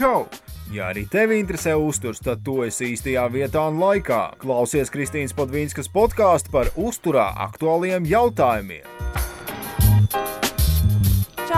Čau! Ja arī tevi interesē uzturs, tad tu esi īstajā vietā un laikā. Klausies Kristīnas Podvīnskas podkāstu par uzturā aktuāliem jautājumiem.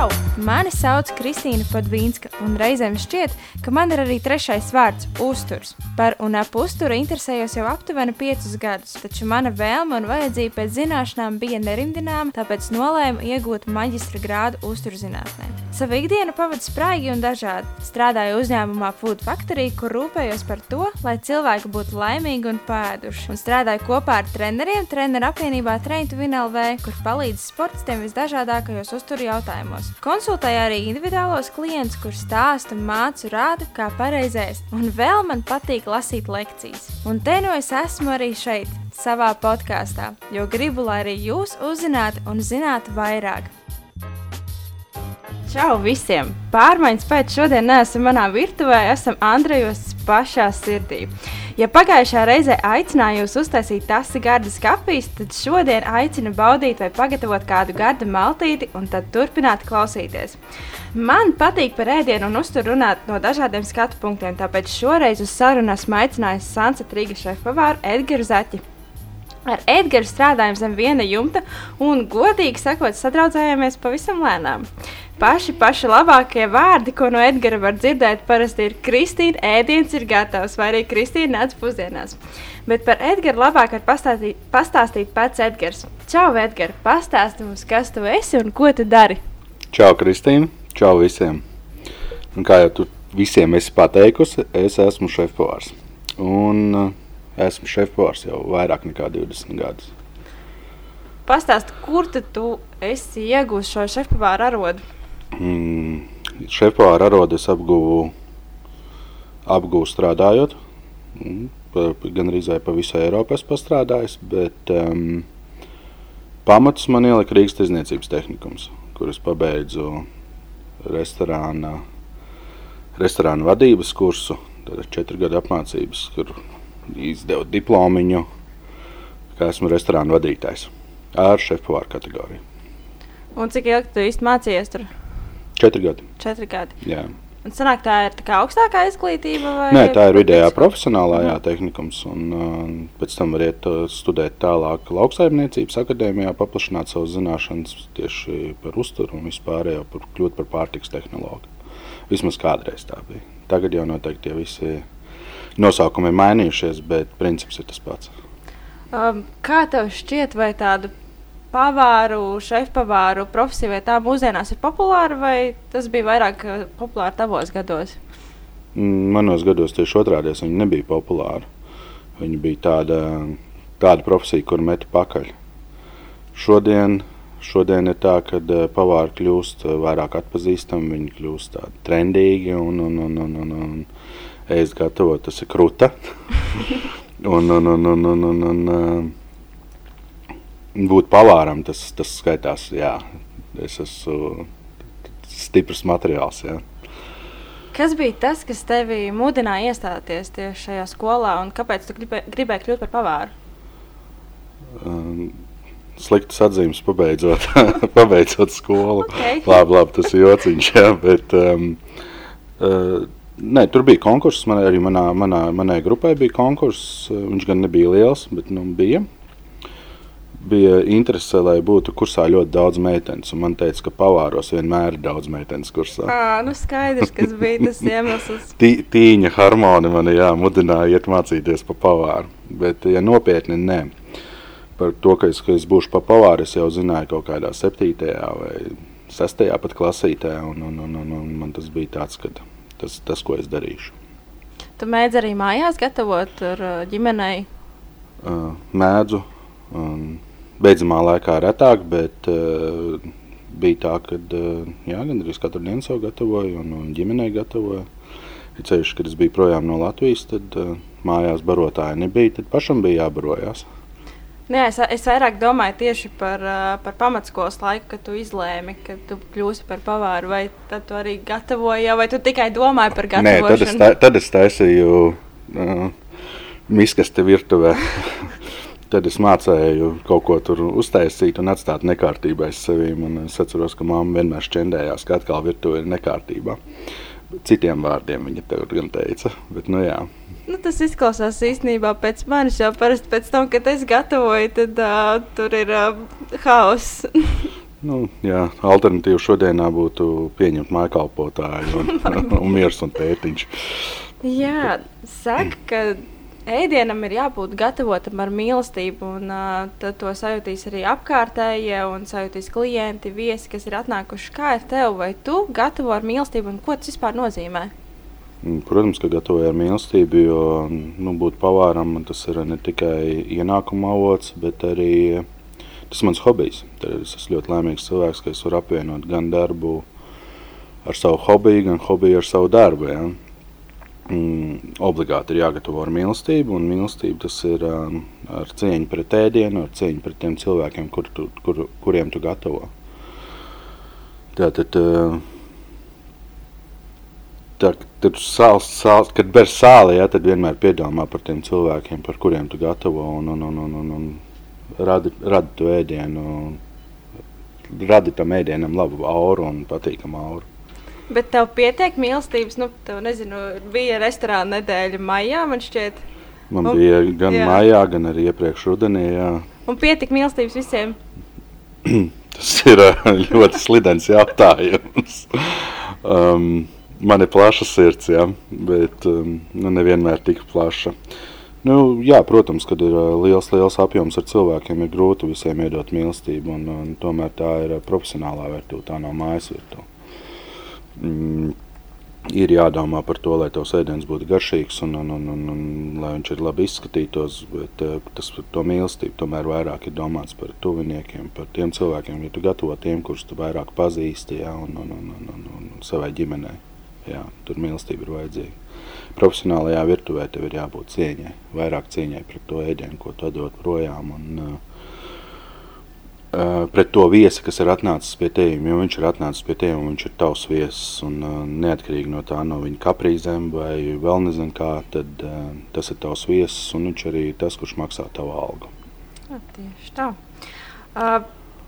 Čau! Mani sauc Kristīna Padvīnska, un reizēm šķiet, ka man ir arī trešais vārds - uzturs. Par un ap uzturu interesējos jau aptuveni piecus gadus, taču mana vēlme un vajadzība pēc zināšanām bija nerimdināma, tāpēc nolēmu iegūt maģistra grādu uzturzinātnē. Savu ikdienu pavadu spraigi un dažādi. Strādāju uzņēmumā Food Factory, kur rūpējos par to, lai cilvēki būtu laimīgi un pēduši. Un strādāju kopā ar treneriem treneru apvienībā Train to Win LV, kur palīdz sportistiem visdažādākajos uzturu jautājumos. Konsultēju arī individuālos klientus, kurus stāstu mācu rādu, kā pareizēst. Un vēl man patīk lasīt lekcijas. Un te nu es esmu arī šeit, savā podkāstā, jo gribu, lai arī jūs uzzinātu un zinātu vairāk. Čau visiem! Pārmaiņas pēc šodien neesam manā virtuvē, esam Andrejos pašā sirdī. Ja pagājušā reizē aicināju jūs uztaisīt tasi gardas kafijas, tad šodien aicinu baudīt vai pagatavot kādu gardu maltīti un tad turpināt klausīties. Man patīk par ēdienu un uzturu runāt no dažādiem skatu punktiem, tāpēc šoreiz uz sarunu esmu aicinājis Sansa Trīga šefpavāru Edgars Zaķi. Ar Edgars strādājam zem viena jumta un, godīgi sakot, sadraudzējāmies pavisam lēnām. Paši, paši labākie vārdi, ko no Edgara var dzirdēt, parasti ir Kristīna, ēdiens ir gatavs, vai arī Kristīna nāc pusdienās. Bet par Edgars labāk var pastāstīt, pastāstīt pats Edgars. Čau, Edgars, pastāsti mums, kas tu esi un ko tu dari. Čau, Kristīna! Čau visiem! Un kā jau tu visiem esi pateikusi, es esmu šefpavārs. Un uh, esmu šefpavārs jau vairāk nekā 20 gadus. Pastāsti, kur tu esi iegūmis šo šefpavāra arodu? Mm, šefpavāra arodu es apguvu, apguvu strādājot. Mm, gan arī pa visu Eiropu esmu pastrādājis, bet um, pamatus man ielika Rīgas tirdzniecības tehnikums, kur es pabeidzu restorāna, restorāna vadības kursu. Tad ir četru gadu apmācības, kur izdevu diplomiņu, ka esmu restorāna vadītājs ar šefpavāru kategoriju. Un cik ilgi tu īsti mācījies tur? Četri gadi. Četri gadi. Jā. Un sanāk, tā ir tā augstākā izglītība? Vai Nē, tā ir vidējā profesionālā jā, tehnikums. Un, uh, pēc tam var iet uh, studēt tālāk lauksaimniecības akadēmijā, paplašināt savas zināšanas tieši par uzturu un vispārējo, par kļūt par pārtiks tehnologu. Vismaz kādreiz tā bija. Tagad jau noteikti tie visi nosaukumi ir mainījušies, bet princips ir tas pats. Um, kā tev šķiet, vai tādu pavāru, šefpavāru profesija, vai tā mūsdienās ir populāra, vai tas bija vairāk uh, populāri tavos gados? Mm, Manos gados tieši otrādi viņi nebija populāri. Viņi bija tāda, tāda profesija, kur meta pakaļ. Šodien, šodien ir tā, ka uh, pavāri kļūst uh, vairāk atpazīstami, viņi kļūst tādi trendīgi un, un, un, un, un, un ēst gatavot, tas ir kruta. un, un, un, un, un, un, un, būt pavāram, tas, tas skaitās, jā, es esmu stiprs materiāls, jā. Kas bija tas, kas tevi mudināja iestāties tieši šajā skolā, un kāpēc tu gribē, gribēji kļūt par pavāru? Um, sliktas atzīmes pabeidzot, pabeidzot skolu. Okay. labi, labi, tas ir jociņš, jā, bet um, uh, nē, tur bija konkurss, man, arī manā, manā, manai grupai bija konkurss, viņš gan nebija liels, bet nu, bija bija interese, lai būtu kursā ļoti daudz meitenes. Man teica, ka pavāros vienmēr ir daudz meitenes kursā. À, nu skaidrs, kas bija tas iemesls. Tī, tīņa harmonija man jā, mudināja iet mācīties pa pavāru. Bet, ja nopietni, nē. Par to, ka es, ka es būšu pa pavāru, es jau zināju kaut kādā septītajā vai sestajā pat klasītē. Un, un, un, un, un man tas bija tāds, ka tas, tas, ko es darīšu. Tu mēdz arī mājās gatavot ar ģimenei? Uh, mēdzu. Um, beidzamā laikā retāk, bet uh, bija tā, ka uh, gandrīz katru dienu sev gatavoju un, un ģimenei gatavoju. Ja ceļš, kad es biju projām no Latvijas, tad uh, mājās barotāja nebija, tad pašam bija jābarojās. Jā, es, es vairāk domāju tieši par, par pamatskolas laiku, kad tu izlēmi, ka tu kļūsi par pavāru. Vai tad tu arī gatavoji, vai tu tikai domāji par gatavošanu? Nē, tad es, tā, tad es taisīju uh, miskastu virtuvē. Tad es mācīju kaut ko tur uztaisīt un atstāt nekārtībā sevi. Es atceros, ka mamma vienmēr šķendējās, ka atkal virtuve ir nekārtībā. citiem vārdiem viņa tev gan teica. Bet, nu, jā. Nu, tas izklausās īstenībā pēc manis jau parasti pēc tam, kad es gatavoju, tad uh, tur ir uh, haoss. Nu, jā, alternatīva šodienā būtu pieņemt mājkalpotāju un, un miers un tētiņš. Jā, saka, ka ēdienam ir jābūt gatavotam ar mīlestību, un uh, to sajūtīs arī apkārtējie un sajūtīs klienti, viesi, kas ir atnākuši. Kā ir tev, vai tu gatavo ar mīlestību, un ko tas vispār nozīmē? Protams, ka gatavoju ar mīlestību, jo nu, būt pavāram tas ir ne tikai ienākuma avots, bet arī tas mans hobijs. Tad es esmu ļoti laimīgs cilvēks, ka es varu apvienot gan darbu ar savu hobiju, gan hobiju ar savu darbu. Ja? Mm, obligāti ir jāgatavo ar mīlestību, un mīlestība tas ir um, ar cieņu pret ēdienu, ar cieņu pret tiem cilvēkiem, kur tu, kur, kuriem tu gatavo. Tātad, uh, tā, tur sāls, sāls, kad ber sāli, ja, tad vienmēr piedomā par tiem cilvēkiem, par kuriem tu gatavo. Un, un, un, un, un, un, radi, radi to ēdienu, radi tam ēdienam labu auru un patīkamu auru. Bet tev pietiek mīlestības, nu, tev nezinu, bija restorāna nedēļa maijā, man šķiet. Man un, bija gan jā. maijā, gan arī iepriekš rudenī, jā. Un pietika mīlestības visiem? Tas ir ļoti slidens jautājums. um, man ir plaša sirds, jā, bet um, nu, nevienmēr tik plaša. Nu, jā, protams, kad ir liels, liels apjoms ar cilvēkiem, ir grūti visiem iedot mīlestību. Un, un, tomēr tā ir profesionālā virtuve, tā nav mājas virtuve. Mm, ir jādomā par to, lai tavs ēdiens būtu garšīgs un, un, un, un, un lai viņš ir labi izskatītos. Bet tas par to mīlestību tomēr vairāk ir domāts par tuviniekiem, par tiem cilvēkiem, ja tu gatavo tiem, kurus tu vairāk pazīsti, jā, un, un, un, un, un, un savai ģimenei. Jā, tur mīlestība ir vajadzīga profesionālajā virtuvē tev ir jābūt cieņai, vairāk cieņai pret to ēdienu, ko tu dod projām. Un, uh, Pret to viesi, kas ir atnācis pie tevis, jo viņš ir atnācis pie tevis un viņš ir tavs viesis. Un, uh, neatkarīgi no tā, no viņa kaprīzēm vai vēl nezinu kā, tad uh, tas ir tavs viesis un viņš arī tas, kurš maksā tavu algu. Ja, tieši tā. Uh,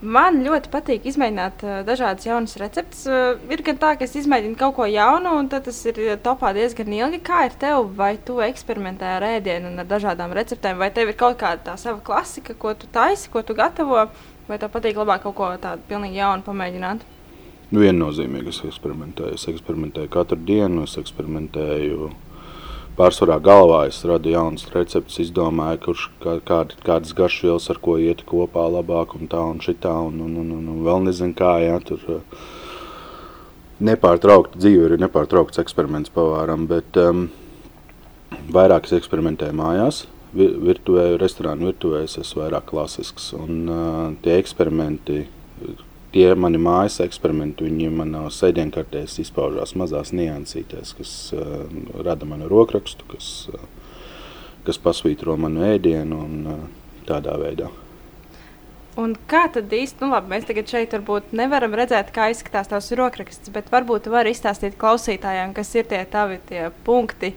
Man ļoti patīk izmēģināt uh, dažādas jaunas receptes. Uh, ir gan tā, ka es izmēģinu kaut ko jaunu, un tas ir topā diezgan ilgi. Kā ir tev, vai tu eksperimentē ar ēdienu un ar dažādām receptēm, vai tev ir kaut kāda tā sava klasika, ko tu taisi, ko tu gatavo, vai tev patīk labāk kaut ko tādu pilnīgi jaunu pamēģināt? Viennozīmīgi es eksperimentēju. Es eksperimentēju katru dienu, es eksperimentēju pārsvarā galvā es radu jaunas receptes, izdomāju, kurš kā, kād, kādas garšvielas ar ko iet kopā labāk un tā un šitā un, un, un, un, un vēl nezinu kā, jā, tur uh, nepārtraukti dzīve ir nepārtraukts eksperiments pavāram, bet um, vairāk es eksperimentēju mājās, virtuvē, restorānu virtuvē es esmu vairāk klasisks un uh, tie eksperimenti tie mani mājas eksperimenti, viņi manās sēdienkartēs izpaužās mazās niansītēs, kas uh, rada manu rokrakstu, kas, uh, kas pasvītro manu ēdienu un uh, tādā veidā. Un kā tad īsti, nu labi, mēs tagad šeit varbūt nevaram redzēt, kā izskatās tavs rokraksts, bet varbūt tu vari izstāstīt klausītājiem, kas ir tie tavi tie punkti,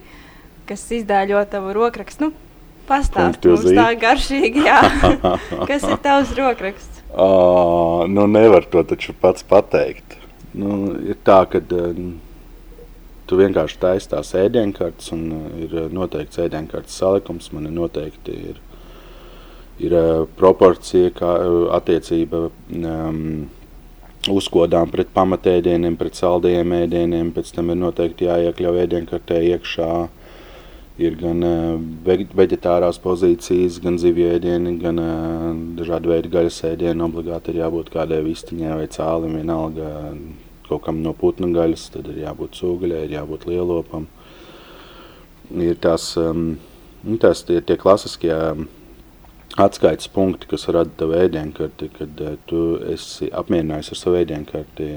kas izdēļo tavu rokrakstu. Nu, Pastāst mums tā garšīgi, jā. kas ir tavs rokraksts? Uh, nu, nevar to taču pats pateikt. Nu, ir tā, ka uh, tu vienkārši taisi tās ēdienkartes, un uh, ir noteikts ēdienkartes salikums. Man ir noteikti ir, ir uh, proporcija, kā uh, attiecība um, uzkodām pret pamatēdieniem, pret saldējiem ēdieniem. Pēc tam ir noteikti jāiekļauj ēdienkartē iekšā Ir gan vegetārās pozīcijas, gan zivju ēdieni, gan dažādi veidi gaļas ēdieni. Obligāti ir jābūt kādai vistiņai vai cālim, vienalga kaut kam no putnu gaļas, tad ir jābūt sūgaļai, ir jābūt lielopam. Ir tās, um, tās tie, tie klasiskie atskaites punkti, kas rada tavu ēdienkarti, kad tu esi apmierinājies ar savu ēdienkarti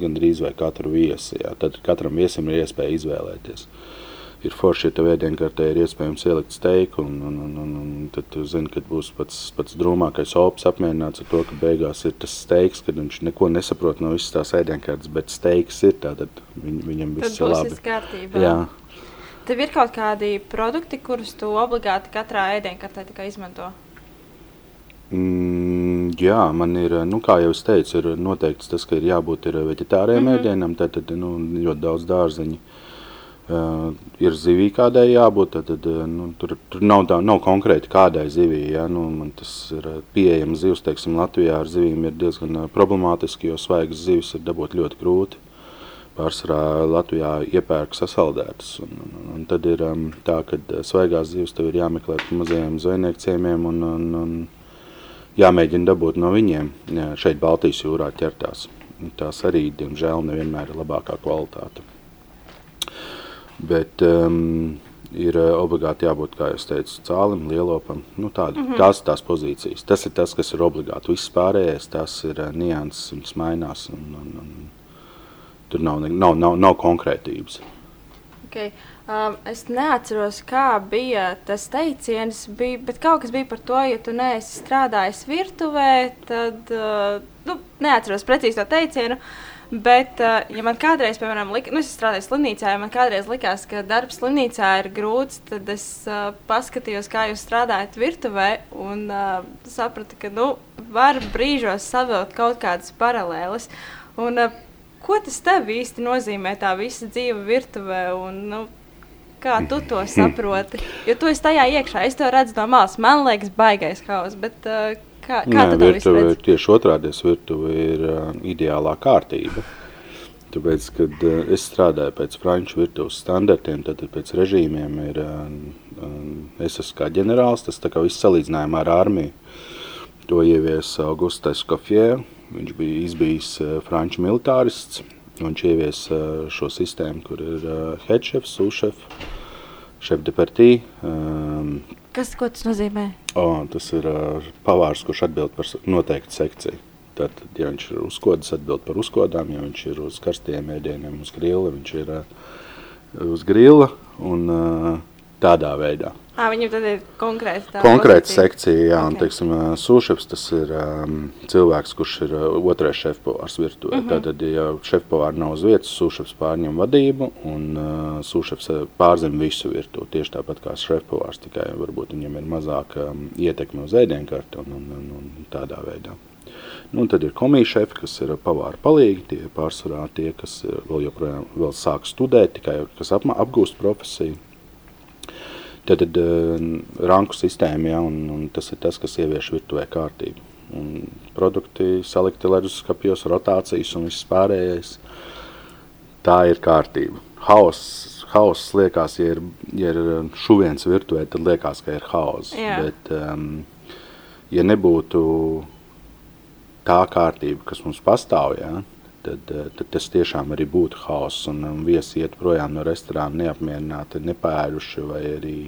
gandrīz vai katru viesi. Jā. Tad katram viesim ir iespēja izvēlēties. Uh, ir forši, ja tev ēdienkartē ir iespējams ielikt steiku, un, un, un, un, un tad tu zini, ka būs pats, pats drūmākais opis apmierināts ar to, ka beigās ir tas steiks, kad viņš neko nesaprot no visas tās ēdienkartes, bet steiks ir tā, tad viņ, viņam viss ir labi. Kārtībā. Jā. Tev ir kaut kādi produkti, kurus tu obligāti katrā ēdienkartē izmanto? Mm, jā, man ir, nu, kā jau es teicu, ir noteikts tas, ka ir jābūt ir veģetāriem mm -hmm. ēdienam, tad, tad nu, ļoti daudz dārzeņi. Uh, ir zivī kādai jābūt, tad, tad nu, tur, tur nav, tā, nav konkrēti kādai zivī. Ja? Nu, man tas ir pieejams zivs, teiksim, Latvijā ar zivīm ir diezgan problemātiski, jo svaigas zivis ir dabūt ļoti grūti pārsvarā Latvijā iepērk sasaldētas. Un, un, un tad ir um, tā, ka uh, svaigās zivs tev ir jāmeklē mazajiem zvejnieku ciemiem un, un, un jāmēģina dabūt no viņiem jā, šeit Baltijas jūrā ķertās. Tās arī, diemžēl, nevienmēr ir labākā kvalitāte. Bet um, ir uh, obligāti jābūt, kā jau teicu, cālim, lielopam. Nu, tāda, mm -hmm. Tās ir tās pozīcijas. Tas ir tas, kas ir obligāti. Viss pārējais, tas ir uh, nianses, viņas mainās. Un, un, un, Tur nav, nav, nav, nav konkrētības. Okay. Um, es neatceros, kā bija tas teiciens, bija, bet kaut kas bija par to, ja tu neesi strādājis virtuvē, tad uh, nu, neatceros precīzi to teicienu. Bet, uh, ja man kādreiz, piemēram, lika, nu, es strādāju slimnīcā, ja man kādreiz likās, ka darbs slimnīcā ir grūts, tad es uh, paskatījos, kā jūs strādājat virtuvē, un uh, sapratu, ka nu, var brīžos savilkt kaut kādas paralēles. Un, uh, Ko tas tev īsti nozīmē, tā visa dzīve virtuvē? Un, nu, kā tu to saproti? Jo tu esi tajā iekšā, es to redzu no malas. Man liekas, baigais haus. Bet, uh, kā kā Nē, tu to redzi? Tieši otrādi virtuve ir uh, ideālā kārtība. Tāpēc, kad uh, es strādāju pēc franču virtuves standartiem, tad pēc režīmiem ir, uh, es esmu kā ģenerālis, tas tā kā viss salīdzinājumā ar armiju. To ievies Augustais Kofjē, Viņš bija izbijis uh, franču militārists. Viņš ievies uh, šo sistēmu, kur ir uh, headchefs, sous-chefs, chef de partie. Um, Kas tas nozīmē? Oh, tas ir uh, pavārs, kurš atbild par noteiktu sekciju. Tad, ja viņš ir uzkodas, atbild par uzkodām, ja viņš ir uz karstiem ēdieniem, uz grila, viņš ir uh, uz grila un uh, tādā veidā. À, viņam tad ir konkrēta konkrēta sekcija, jā, okay. un, teiksim, sūšefs tas ir um, cilvēks, kurš ir otrais šefpavārs virtuvē. Mm -hmm. Tātad, ja šefpavāri nav uz vietas, sūšefs pārņem vadību, un uh, sūšefs pārzem visu virtuvi. Tieši tāpat kā šefpavārs, tikai varbūt viņam ir mazāk um, ietekme uz ēdienkarti un, un, un, un tādā veidā. Nu, un tad ir komija šefi, kas ir pavāri palīgi, tie pārsvarā tie, kas vēl joprojām vēl sāk studēt, tikai kas apgūst profesiju. Tad, tad uh, ranku sistēma, ja, un, un tas ir tas, kas ievieš virtuvē kārtību. Un produkti salikti leduskapjos, rotācijas un viss pārējais. Tā ir kārtība. Hauss, hauss liekas, ja ir, ja ir šuviens virtuvē, tad liekas, ka ir hauss. Bet, um, ja nebūtu tā kārtība, kas mums pastāv, ja, tad, eh, tad tas tiešām arī būtu hauss. Un, un viesi iet projām no restorāna neapmierināti, nepēruši vai arī,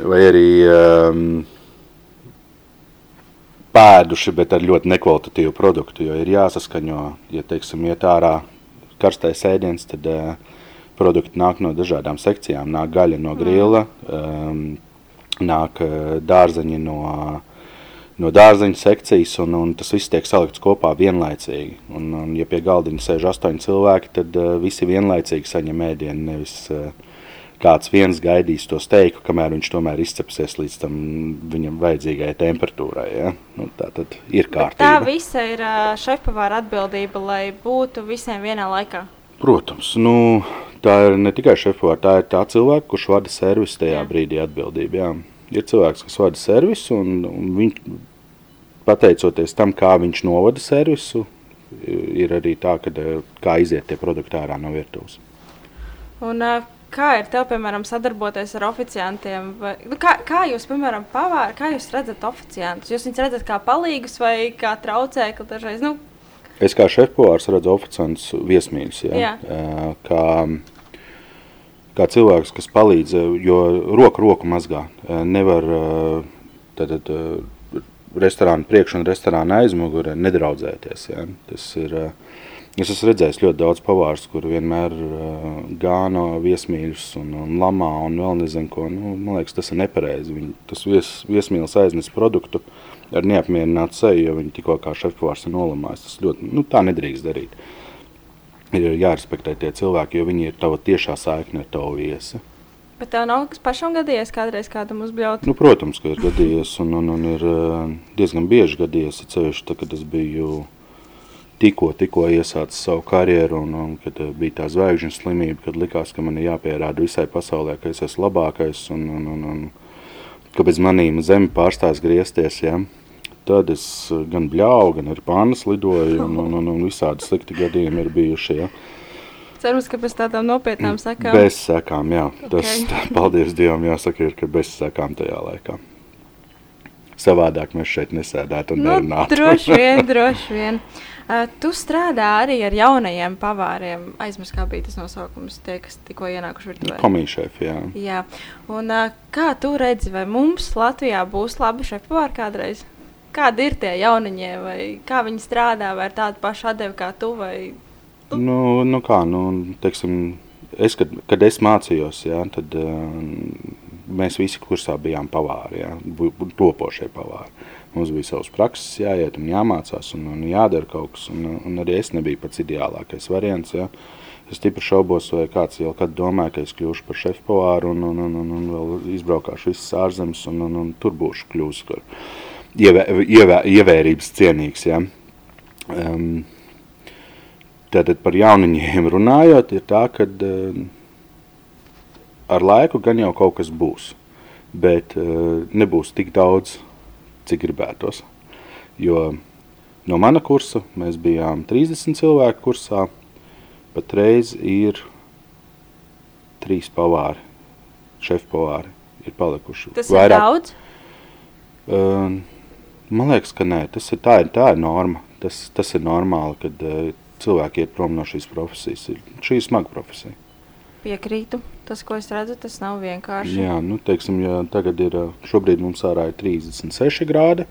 vai arī um, pēduši, bet ar ļoti nekvalitatīvu produktu. Jo ir jāsaskaņo, ja teiksim, iet ārā karstais ēdiens, tad uh, produkti nāk no dažādām sekcijām. Nāk gaļa no grila, um, nāk uh, dārzeņi no no dārzeņa sekcijas, un, un tas viss tiek salikts kopā vienlaicīgi. Un, un, ja pie galdiņa sēž astoņi cilvēki, tad uh, visi vienlaicīgi saņem ēdienu. Nevis uh, kāds viens gaidīs to steiku, kamēr viņš tomēr izcepsies līdz tam viņam vajadzīgajai temperatūrai. Ja? Nu, tā tad ir kārtība. Bet tā visa ir uh, šefpavāra atbildība, lai būtu visiem vienā laikā. Protams, nu, tā ir ne tikai šefpavāra, tā ir tā cilvēka, kurš vada servisu tajā jā. brīdī atbildība. Jā ir cilvēks, kas vada servisu, un, un viņš, pateicoties tam, kā viņš novada servisu, ir arī tā, ka, kā iziet tie produkti ārā no virtuves. Un, kā ir tev, piemēram, sadarboties ar oficiantiem? Vai, nu, kā, kā jūs, piemēram, pavāri, kā jūs redzat oficiantus? Jūs viņus redzat kā palīgus vai kā traucēkli dažreiz? Nu? Es kā šefpavārs redzu oficiantus viesmīļus, ja? Jā. kā kā cilvēks, kas palīdz, eh, jo roku roku mazgā. Eh, nevar tātad, eh, restorāna priekš un restorāna aizmugurē nedraudzēties. Ja? Tas ir, es esmu redzējis ļoti daudz pavārs, kur vienmēr gāno viesmīļus un, un lamā un vēl nezinu ko. Nu, man liekas, tas ir nepareizi. Viņi, tas vies, viesmīlis aiznes produktu ar neapmierinātu seju, jo viņi tikko kā šefpavārs ir nolamājis. Tas ļoti, nu, tā nedrīkst darīt. Ir jārespektē tie cilvēki, jo viņi ir tava tiešā saikne ar tavu viesi. Bet tev nav pašam gadījies kādreiz kādam uzbļaut? Nu, protams, ka ir gadījies un, un, un ir uh, diezgan bieži gadījies, cevišķi, tā, kad es biju tikko, tikko iesācis savu karjeru un, un kad uh, bija tā zvaigžņu slimība, kad likās, ka man ir jāpierāda visai pasaulē, ka es esmu labākais un, un, un, un ka bez manīm zemi pārstās griezties, ja. Tad es gan bļauju, gan ar pānas lidoju un, un, un, un visādi slikti gadījumi ir bijuši, ja. Cerams, ka bez tādām nopietnām sekām. Bez sekām, jā. Okay. Tas, tā, paldies Dievam, jāsaka, ir, ka bez sekām tajā laikā. Savādāk mēs šeit nesēdētu un Nu, nerunātu. droši vien, droši vien. Uh, tu strādā arī ar jaunajiem pavāriem. Aizmirst, kā bija tas nosaukums, tie, kas tikko ienākuši virtuvē. Komīšefi, jā. Jā, un uh, kā tu redzi, vai mums Latvijā būs labi šefpavāri kādreiz? Kādi ir tie jauniņie, vai kā viņi strādā, vai ir tāda paša atdeve kā tu, vai Nu, nu kā, nu, teiksim, es, kad, kad es mācījos, jā, tad mēs visi kursā bijām pavāri, jā, topošie pavāri. Mums bija savs prakses jāiet un jāmācās un, un jādara kaut kas, un, un arī es nebiju pats ideālākais variants, jā. Es stipri šaubos, vai kāds jau kad domāja, ka es kļūšu par šefpavāru un, un, un, un, un vēl izbraukāšu visas ārzemes un, un, un tur būšu kļūst ievē, ievē, ievērības cienīgs, jā. Um, Tātad par jauniņiem runājot, ir tā, ka uh, ar laiku gan jau kaut kas būs, bet uh, nebūs tik daudz, cik gribētos. Jo no mana kursa mēs bijām 30 cilvēku kursā, patreiz ir trīs pavāri, šefpavāri ir palikuši. tas ir daudz? Uh, man liekas, ka nē, tas ir, tā, ir, tā ir norma. Tas, tas ir normāli, kad uh, cilvēki iet prom no šīs profesijas. Ir, šī ir smaga profesija. Piekrītu. Tas, ko es redzu, tas nav vienkārši. Jā, nu, teiksim, ja tagad ir, šobrīd mums ārā ir 36 grādi.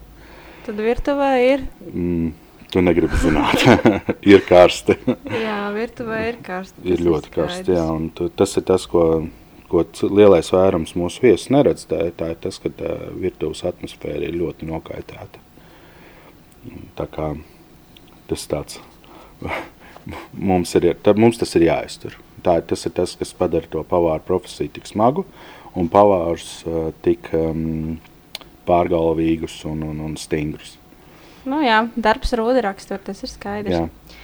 Tad virtuvē ir. Mm, tu negribi zināt, ir karsti. Jā, virtuvē ir karsts. ir ļoti karsti, jā, un tu, tas ir tas, ko, ko lielais vairums mūsu viesus neredz. Tā, tā ir tas, ka tā virtuves atmosfēra ir ļoti nokaitēta. Tā kā tas tāds, mums, ir, tā, mums tas ir jāiztur. Tā, tas ir tas, kas padara to pavāru profesiju tik smagu un pavārus uh, tik um, pārgalvīgus un, un, un stingrus. Nu, jā, darbs rūda rakstur, tas ir skaidrs. Jā.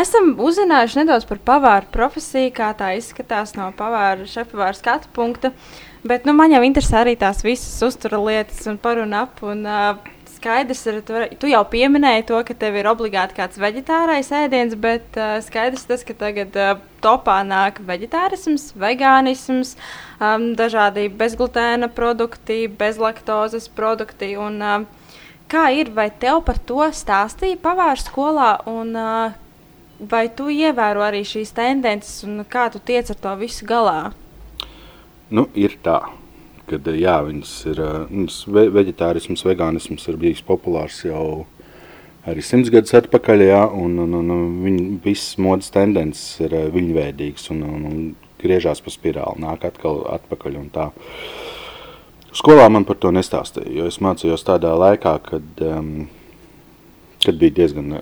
Esam uzzinājuši nedaudz par pavāru profesiju, kā tā izskatās no pavāra šefpavāra skatu punkta. Bet nu, man jau interesē arī tās visas uztura lietas un par un ap. Un, uh, skaidrs ir, tu, vari- tu jau pieminēji to, ka tev ir obligāti kāds vegetārais ēdiens, bet uh, skaidrs tas, ka tagad uh, topā nāk vegetārisms, vegānisms, um, dažādi bezglutēna produkti, bezlaktozes produkti. Un, uh, kā ir, vai tev par to stāstīja pavāra skolā? Un, uh, Vai tu ievēro arī šīs tendences, un kā tu tiec ar to visu galā? Nu, ir tā, ka jā, viņas ir ā, viņas ve veģetārisms, vegānisms ir bijis populārs jau arī simts gadus atpakaļ, jā, un, un, un, viņi, visas modas tendences ir ā, viņveidīgas un, un, un griežās pa spirāli, nāk atkal atpakaļ un tā. Skolā man par to nestāstīja, jo es mācījos tādā laikā, kad, um, kad bija diezgan,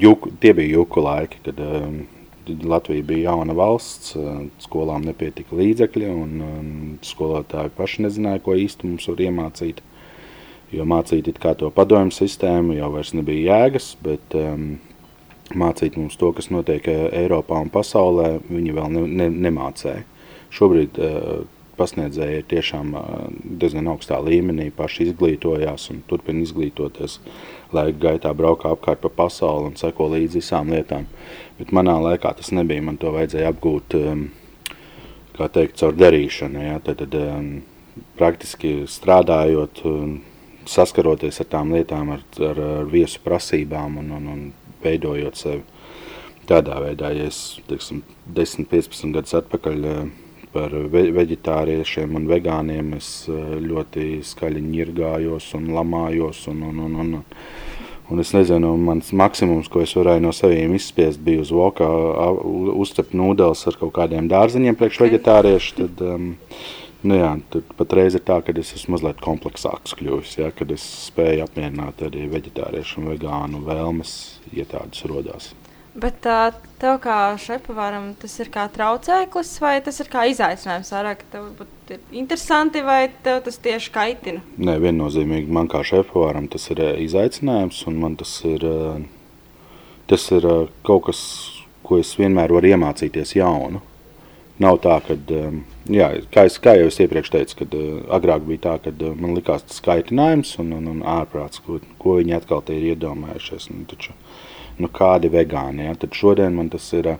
juku, tie bija juku laiki, kad um, Latvija bija jauna valsts, skolām nepietika līdzekļi, un skolotāji paši nezināja, ko īsti mums var iemācīt. Jo mācīt to padomju sistēmu jau nebija jēgas, bet um, mācīt mums to, kas notiek Eiropā un pasaulē, viņi vēl ne, ne, nemācēja. Šobrīd uh, pasniedzēji tiešām diezgan augstā līmenī, paši izglītojās un turpina izglītoties. Laika gaitā braukā apkārt pa pasauli un seko līdzi visām lietām. Bet manā laikā tas nebija. Man to vajadzēja apgūt, teikt, caur darīšanu. Ja? Tad, tad praktiski strādājot, saskaroties ar tām lietām, ar, ar, ar viesu prasībām un, un, un veidojot sevi. Tādā veidā, ja es teiksim, 10, 15 gadus atpakaļ par ve veģetāriešiem un vegāniem es uh, ļoti skaļi ņirgājos un lamājos. Un, un, un, un, un es nezinu, mans maksimums, ko es varēju no saviem izspiest, bija uz voka uzcept nūdeles ar kaut kādiem dārziņiem priekš veģetāriešu. Tad, um, nu jā, tad patreiz ir tā, ka es esmu mazliet kompleksāks kļuvis, ja, kad es spēju apmierināt arī veģetāriešu un vegānu vēlmes, ja tādas rodās. Bet uh, tev kā šefpavāram tas ir kā traucēklis vai tas ir kā izaicinājums? Vairāk tev ir interesanti vai tev tas tieši kaitina? Nē, viennozīmīgi man kā šefpavāram tas ir izaicinājums un man tas ir, tas ir kaut kas, ko es vienmēr varu iemācīties jaunu. Nav tā, ka, jā, kā, es, kā jau es iepriekš teicu, kad agrāk bija tā, ka man likās tas kaitinājums un, un, un ārprāts, ko, ko viņi atkal te ir iedomājušies. Nu, taču, nu, kādi vegāni. Ja? Tad šodien man tas ir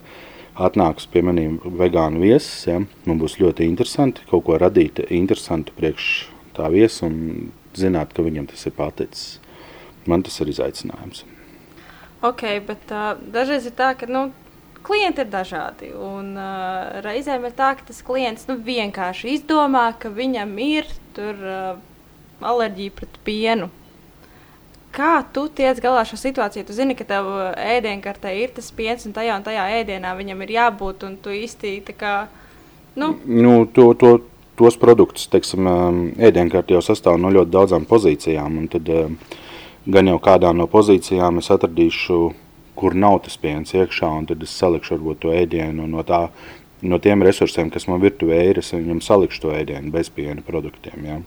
atnāks pie maniem vegānu viesis. Ja? Man būs ļoti interesanti kaut ko radīt interesantu priekš tā viesa un zināt, ka viņam tas ir paticis. Man tas ir izaicinājums. Ok, bet uh, dažreiz ir tā, ka nu, klienti ir dažādi. Un, uh, reizēm ir tā, ka tas klients nu, vienkārši izdomā, ka viņam ir tur, uh, alerģija pret pienu. Kā tu tiec galā ar šo situāciju? Tu zini, ka tev ēdienkartē ir tas piens, un tajā un tajā ēdienā viņam ir jābūt. Un tu īsti tā kā. Nu. Nu, to, to, tos produktus, teiksim, um, ēdienkartē jau sastāv no ļoti daudzām pozīcijām. Tad um, gan jau kādā no pozīcijām es atradīšu, kur nav tas piens iekšā, un tad es salikšu varbūt to ēdienu no, tā, no tiem resursiem, kas man virtuvē ir. Es viņam salikšu to ēdienu bez piena produktiem. Ja?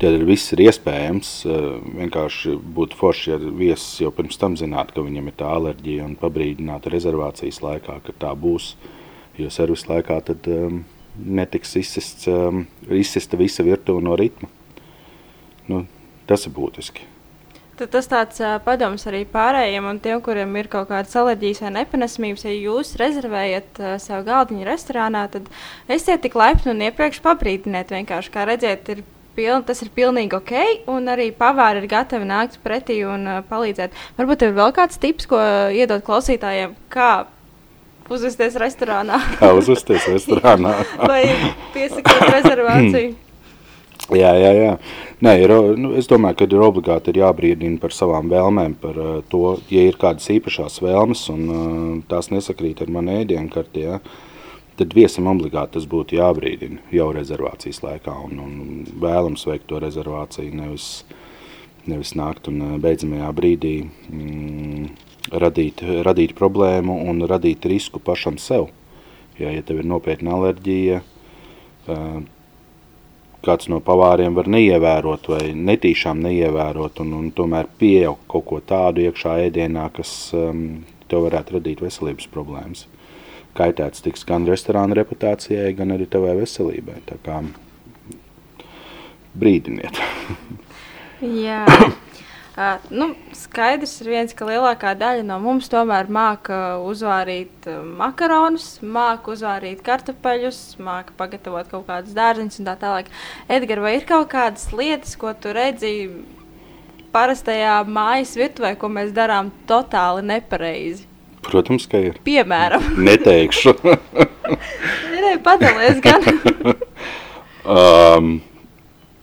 Tad viss ir iespējams. Eh, vienkārši būtu forši, ja viesis jau pirms tam zinātu, ka viņam ir tā alerģija un pabrīdinātu rezervācijas laikā, ka tā būs. Jo servisa laikā tad um, netiks izsists, um, izsista visa virtuve no ritma. Nu, tas ir būtiski. Tad tas tāds uh, padoms arī pārējiem un tiem, kuriem ir kaut kādas alerģijas vai nepanesmības. Ja jūs rezervējat uh, savu galdiņu restorānā, tad esiet tik laipni un iepriekš pabrīdiniet. Vienkārši kā redzēt, ir piln, tas ir pilnīgi ok, un arī pavāri ir gatavi nākt pretī un uh, palīdzēt. Varbūt ir vēl kāds tips, ko iedot klausītājiem, kā uzvesties restorānā. kā uzvesties restorānā? Vai piesakot rezervāciju? Jā, jā, jā. Nē, ir, nu, es domāju, ka ir obligāti ir jābrīdina par savām vēlmēm, par uh, to, ja ir kādas īpašās vēlmes un uh, tās nesakrīt ar manu ēdienkarti. Ja, uh, tad viesim obligāti tas būtu jābrīdina jau rezervācijas laikā un, un vēlams veikt to rezervāciju, nevis, nevis nākt un eh, beidzamajā brīdī mm, radīt, radīt problēmu un radīt risku pašam sev. Ja, ja tev ir nopietna alerģija, uh, kāds no pavāriem var neievērot vai netīšām neievērot un, un tomēr pieaugt kaut ko tādu iekšā ēdienā, kas um, tev varētu radīt veselības problēmas kaitēts tiks gan restorāna reputācijai, gan arī tavai veselībai. Tā kā brīdiniet. Jā. Uh, nu, skaidrs ir viens, ka lielākā daļa no mums tomēr māca uzvārīt makaronus, māca uzvārīt kartupeļus, māca pagatavot kaut kādus dārziņus un tā tālāk. Edgars, vai ir kaut kādas lietas, ko tu redzi parastajā mājas virtuvē, ko mēs darām totāli nepareizi? Protams, ka ir. Piemēram, neteikšu. Nē, padalies gan. um,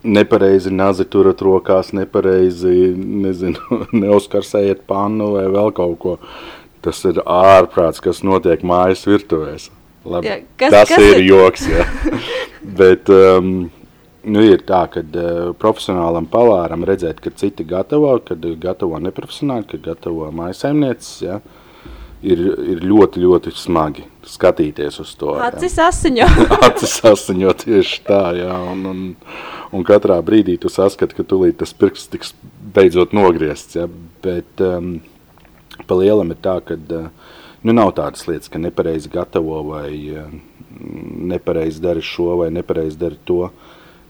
nepareizi nazi turat rokās, nepareizi nezinu, neuzkarsējiet pannu vai vēl kaut ko. Tas ir ārprāts, kas notiek mājas virtuvēs. Labi, ja, kas, tas kas ir, ir joks, jā. Bet um, nu, ir tā, ka uh, profesionālam pavāram redzēt, ka citi gatavo, kad gatavo neprofesionāli, kad gatavo mājasaimnieces, ja, uh, ir, ir ļoti, ļoti smagi skatīties uz to. Acis asiņo. Acis asiņo tieši tā, jā. Un, un, un katrā brīdī tu saskati, ka tulīt tas pirksts tiks beidzot nogriezts. Ja? Bet um, pa lielam ir tā, ka uh, nu, nav tādas lietas, ka nepareizi gatavo vai uh, nepareizi dari šo vai nepareizi dari to.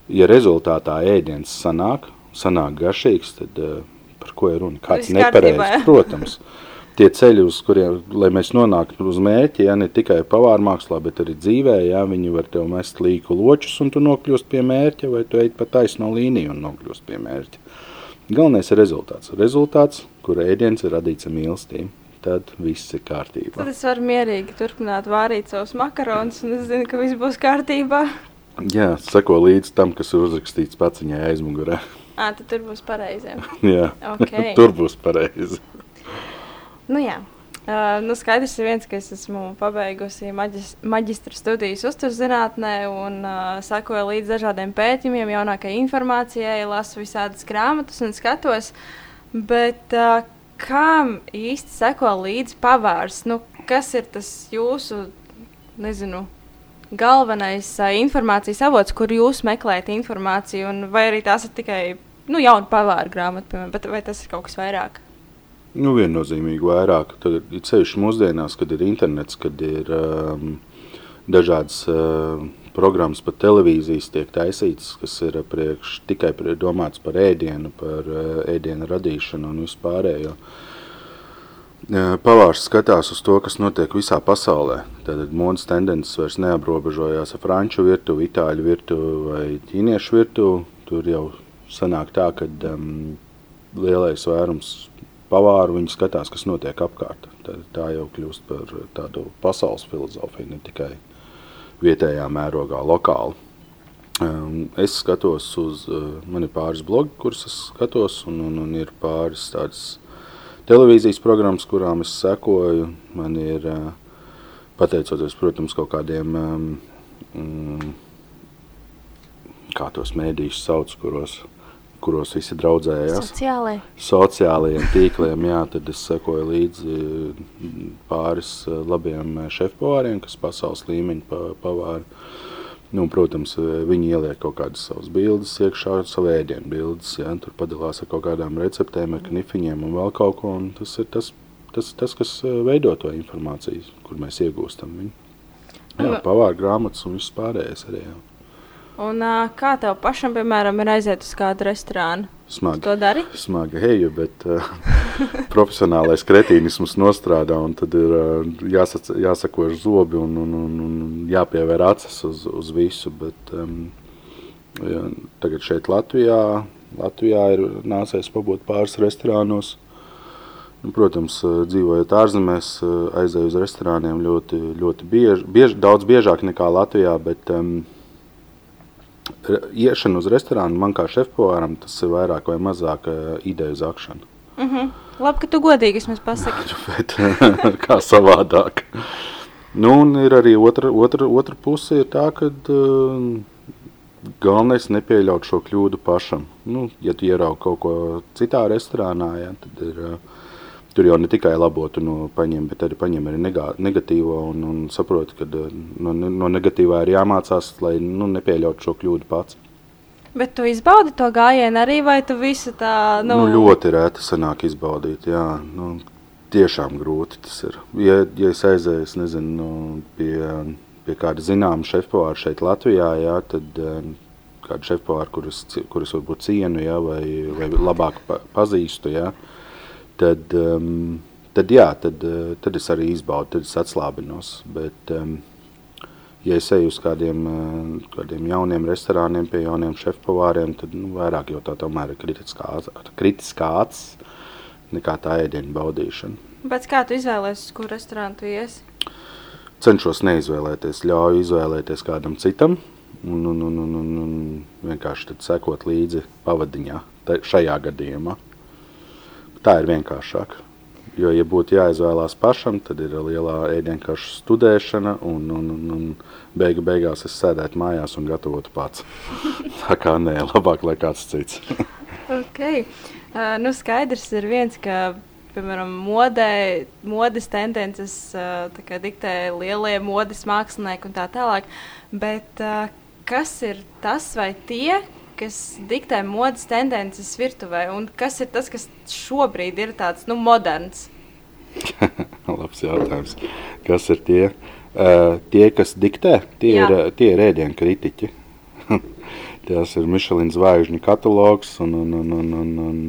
Ja rezultātā ēdiens sanāk, sanāk garšīgs, tad uh, par ko ir runa? Kāds nepareizs, protams tie ceļi, uz kuriem mēs nonākam uz mērķi, ja ne tikai pavāra mākslā, bet arī dzīvē, ja viņi var tev mest līku ločus un tu nokļūst pie mērķa, vai tu ej pa taisno līniju un nokļūst pie mērķa. Galvenais ir rezultāts. Rezultāts, kur ēdiens ir radīts mīlestību. Tad viss ir kārtībā. Tad es varu mierīgi turpināt vārīt savus makaronus, un es zinu, ka viss būs kārtībā. Jā, seko līdz tam, kas ir uzrakstīts paciņā aizmugurē. Ā, tad tur būs pareizi. Jā, okay. tur būs pareizi. Nu, jā. Uh, nu skaidrs ir viens, ka es esmu pabeigusi maģis, maģistra studijas uzturzinātnē un uh, sekoju līdz dažādiem pētījumiem, jaunākajai informācijai, lasu visādas grāmatas un skatos. Bet, uh, Kam īsti seko līdzi pavārs? Nu, kas ir tas jūsu, nezinu, galvenais uh, informācijas avots, kur jūs meklējat informāciju, vai arī tās ir tikai nu, jauna pavāra grāmata, piemēram, bet vai tas ir kaut kas vairāk? Nu, viennozīmīgi vairāk. Tad ir ceļš mūsdienās, kad ir internets, kad ir um, dažādas uh, programmas pat televīzijas tiek taisītas, kas ir priekš, tikai domāts par ēdienu, par uh, ēdienu radīšanu un vispārējo. Pavārs skatās uz to, kas notiek visā pasaulē. Tad modes tendences vairs neaprobežojās ar franču virtuvi, itāļu virtuvi vai ķīniešu virtuvi. Tur jau sanāk tā, ka um, lielais vairums pavāru viņi skatās, kas notiek apkārt. Tā, tā jau kļūst par tādu pasaules filozofiju, ne tikai vietējā mērogā, lokāli. Um, es skatos uz, uh, man ir pāris blogi, kurus es skatos, un, un, un ir pāris tādas televīzijas programmas, kurām es sekoju. Man ir, uh, pateicoties, protams, kaut kādiem, um, um, kā tos mēdījus sauc, kuros kuros visi draudzējās. Sociālajiem. Sociālajiem tīkliem, jā, tad es sekoju līdzi pāris eh, labiem eh, šefpavāriem, kas pasaules līmeņa pavāri. Nu, protams, eh, viņi ieliek kaut kādas savas bildes iekšā, savu ēdienu bildes, jā, tur padalās ar kaut kādām receptēm, ar knifiņiem un vēl kaut ko, un tas ir tas, tas, tas kas veido to informāciju, kur mēs iegūstam viņu. Jā, pavāra grāmatas un viss pārējais arī, jā. Un, uh, kā tev pašam, piemēram, ir aiziet uz kādu restorānu? Smagi. To dari? Smagi heju, bet uh, profesionālais kretīnisms nostrādā un tad ir uh, jāsac, jāsakož zobi un, un, un, un jāpievēr acis uz, uz visu. Bet, um, ja, tagad šeit Latvijā, Latvijā ir nācies pabūt pāris restorānos. Nu, protams, dzīvojot ārzemēs, aizēju uz restorāniem ļoti, ļoti bieži, bieži, daudz biežāk nekā Latvijā, bet um, iešana uz restorānu man kā šefpavāram tas ir vairāk vai mazāk ideju zakšana. Mm -hmm. Labi, ka tu godīgi vismaz pasaki. Bet, kā savādāk. Nu, un ir arī otra, otra, otra puse ir tā, ka uh, galvenais nepieļaut šo kļūdu pašam. Nu, ja tu ieraugi kaut ko citā restorānā, ja, tad ir uh, tur jau ne tikai labo tu no paņem, bet arī paņem arī negā, negatīvo un, un saproti, ka eh, no, no negatīvā ir jāmācās, lai nu, nepieļautu šo kļūdu pats. Bet tu izbaudi to gājienu arī, vai tu visu tā, nu... nu ļoti rēti sanāk izbaudīt, jā, nu, tiešām grūti tas ir. Ja, ja es aizēju, es nezinu, nu, pie, pie kāda zināma šefpavāra šeit Latvijā, jā, tad eh, kādu šefpavāru, kurus, kurus varbūt cienu, jā, vai, vai labāk pa, pazīstu, jā, tad, um, tad, jā, tad, uh, tad es arī izbaudu, tad es atslābinos. Bet, um, ja es eju uz kādiem, uh, kādiem jauniem restorāniem, pie jauniem šefpavāriem, tad nu, vairāk jau tā tomēr ir kritiskā acis nekā tā ēdienu baudīšana. Bet kā tu izvēlēsies, kur restorānu tu iesi? Cenšos neizvēlēties, ļauju izvēlēties kādam citam un, un, un, un, un, un vienkārši sekot līdzi pavadiņā šajā gadījumā. Tā ir vienkāršāk. Jo, ja būtu jāizvēlās pašam, tad ir lielā ēdienkaršu studēšana, un, un, un, un beigu beigās es sēdētu mājās un gatavotu pats. Tā kā nē, labāk lai kāds cits. okay. uh, nu skaidrs ir viens, ka piemēram, modē, modes tendences uh, diktē lielie modes mākslinieki un tā tālāk. Bet uh, kas ir tas vai tie, kas diktē modes tendences virtuvē, un kas ir tas, kas šobrīd ir tāds nu, moderns? Labs jautājums. Kas ir tie? Uh, tie, kas diktē, tie Jā. ir, tie ir ēdienu kritiķi. Tas ir Michelin zvaigžņu katalogs un, un, un, un, un, un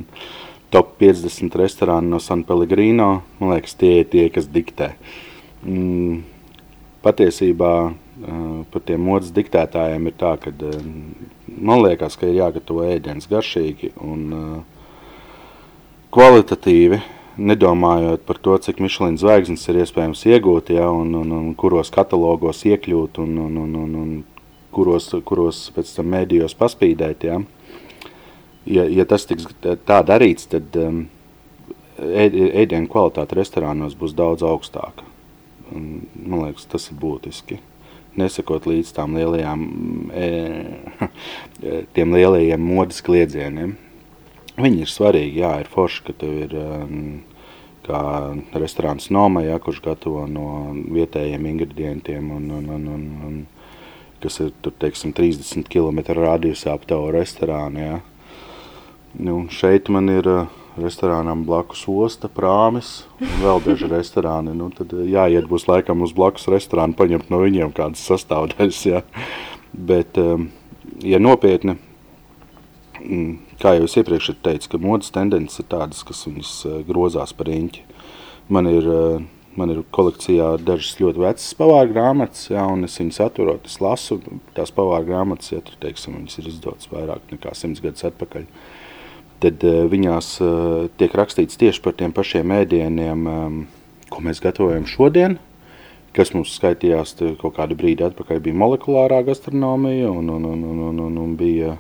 top 50 restorāni no San Pellegrino. Man liekas, tie ir tie, kas diktē. Mm, patiesībā uh, par tiem modes diktētājiem ir tā, ka uh, man liekas, ka ir jāgatavo ēdiens garšīgi un uh, kvalitatīvi, nedomājot par to, cik Michelin zvaigznes ir iespējams iegūt, ja, un, un, un kuros katalogos iekļūt un, un, un, un, un kuros, kuros pēc tam mēdījos paspīdēt. Ja. Ja, ja tas tiks tā darīts, tad um, ēdienu kvalitāte restorānos būs daudz augstāka. Un, man liekas, tas ir būtiski nesakot līdz tām lielajām, e, tiem lielajiem modes kliedzieniem. Viņi ir svarīgi, jā, ir forši, ka tev ir um, kā restorāns Noma, ja, kurš gatavo no vietējiem ingredientiem un, un, un, un, un kas ir tur, teiksim, 30 km radiusā ap tavu restorānu. Ja. Nu, šeit man ir uh, restorānam blakus osta, prāmis un vēl daži restorāni. Nu, tad jāiet būs laikam uz blakus restorānu, paņemt no viņiem kādas sastāvdaļas. Ja. Bet, um, ja nopietni, mm, kā jau es iepriekš teicu, ka modas tendences ir tādas, kas viņas uh, grozās par riņķi. Man ir, uh, man ir kolekcijā dažas ļoti vecas pavāra grāmatas, jā, un es viņas atturot, es lasu tās pavāra grāmatas, ja tur, teiksim, viņas ir izdotas vairāk nekā simts gadus atpakaļ. Tad uh, viņās uh, tiek rakstīts tieši par tiem pašiem ēdieniem, um, ko mēs gatavojam šodien, kas mums skaitījās kaut kādu brīdi atpakaļ, bija molekulārā gastronomija un, un, un, un, un, un, un bija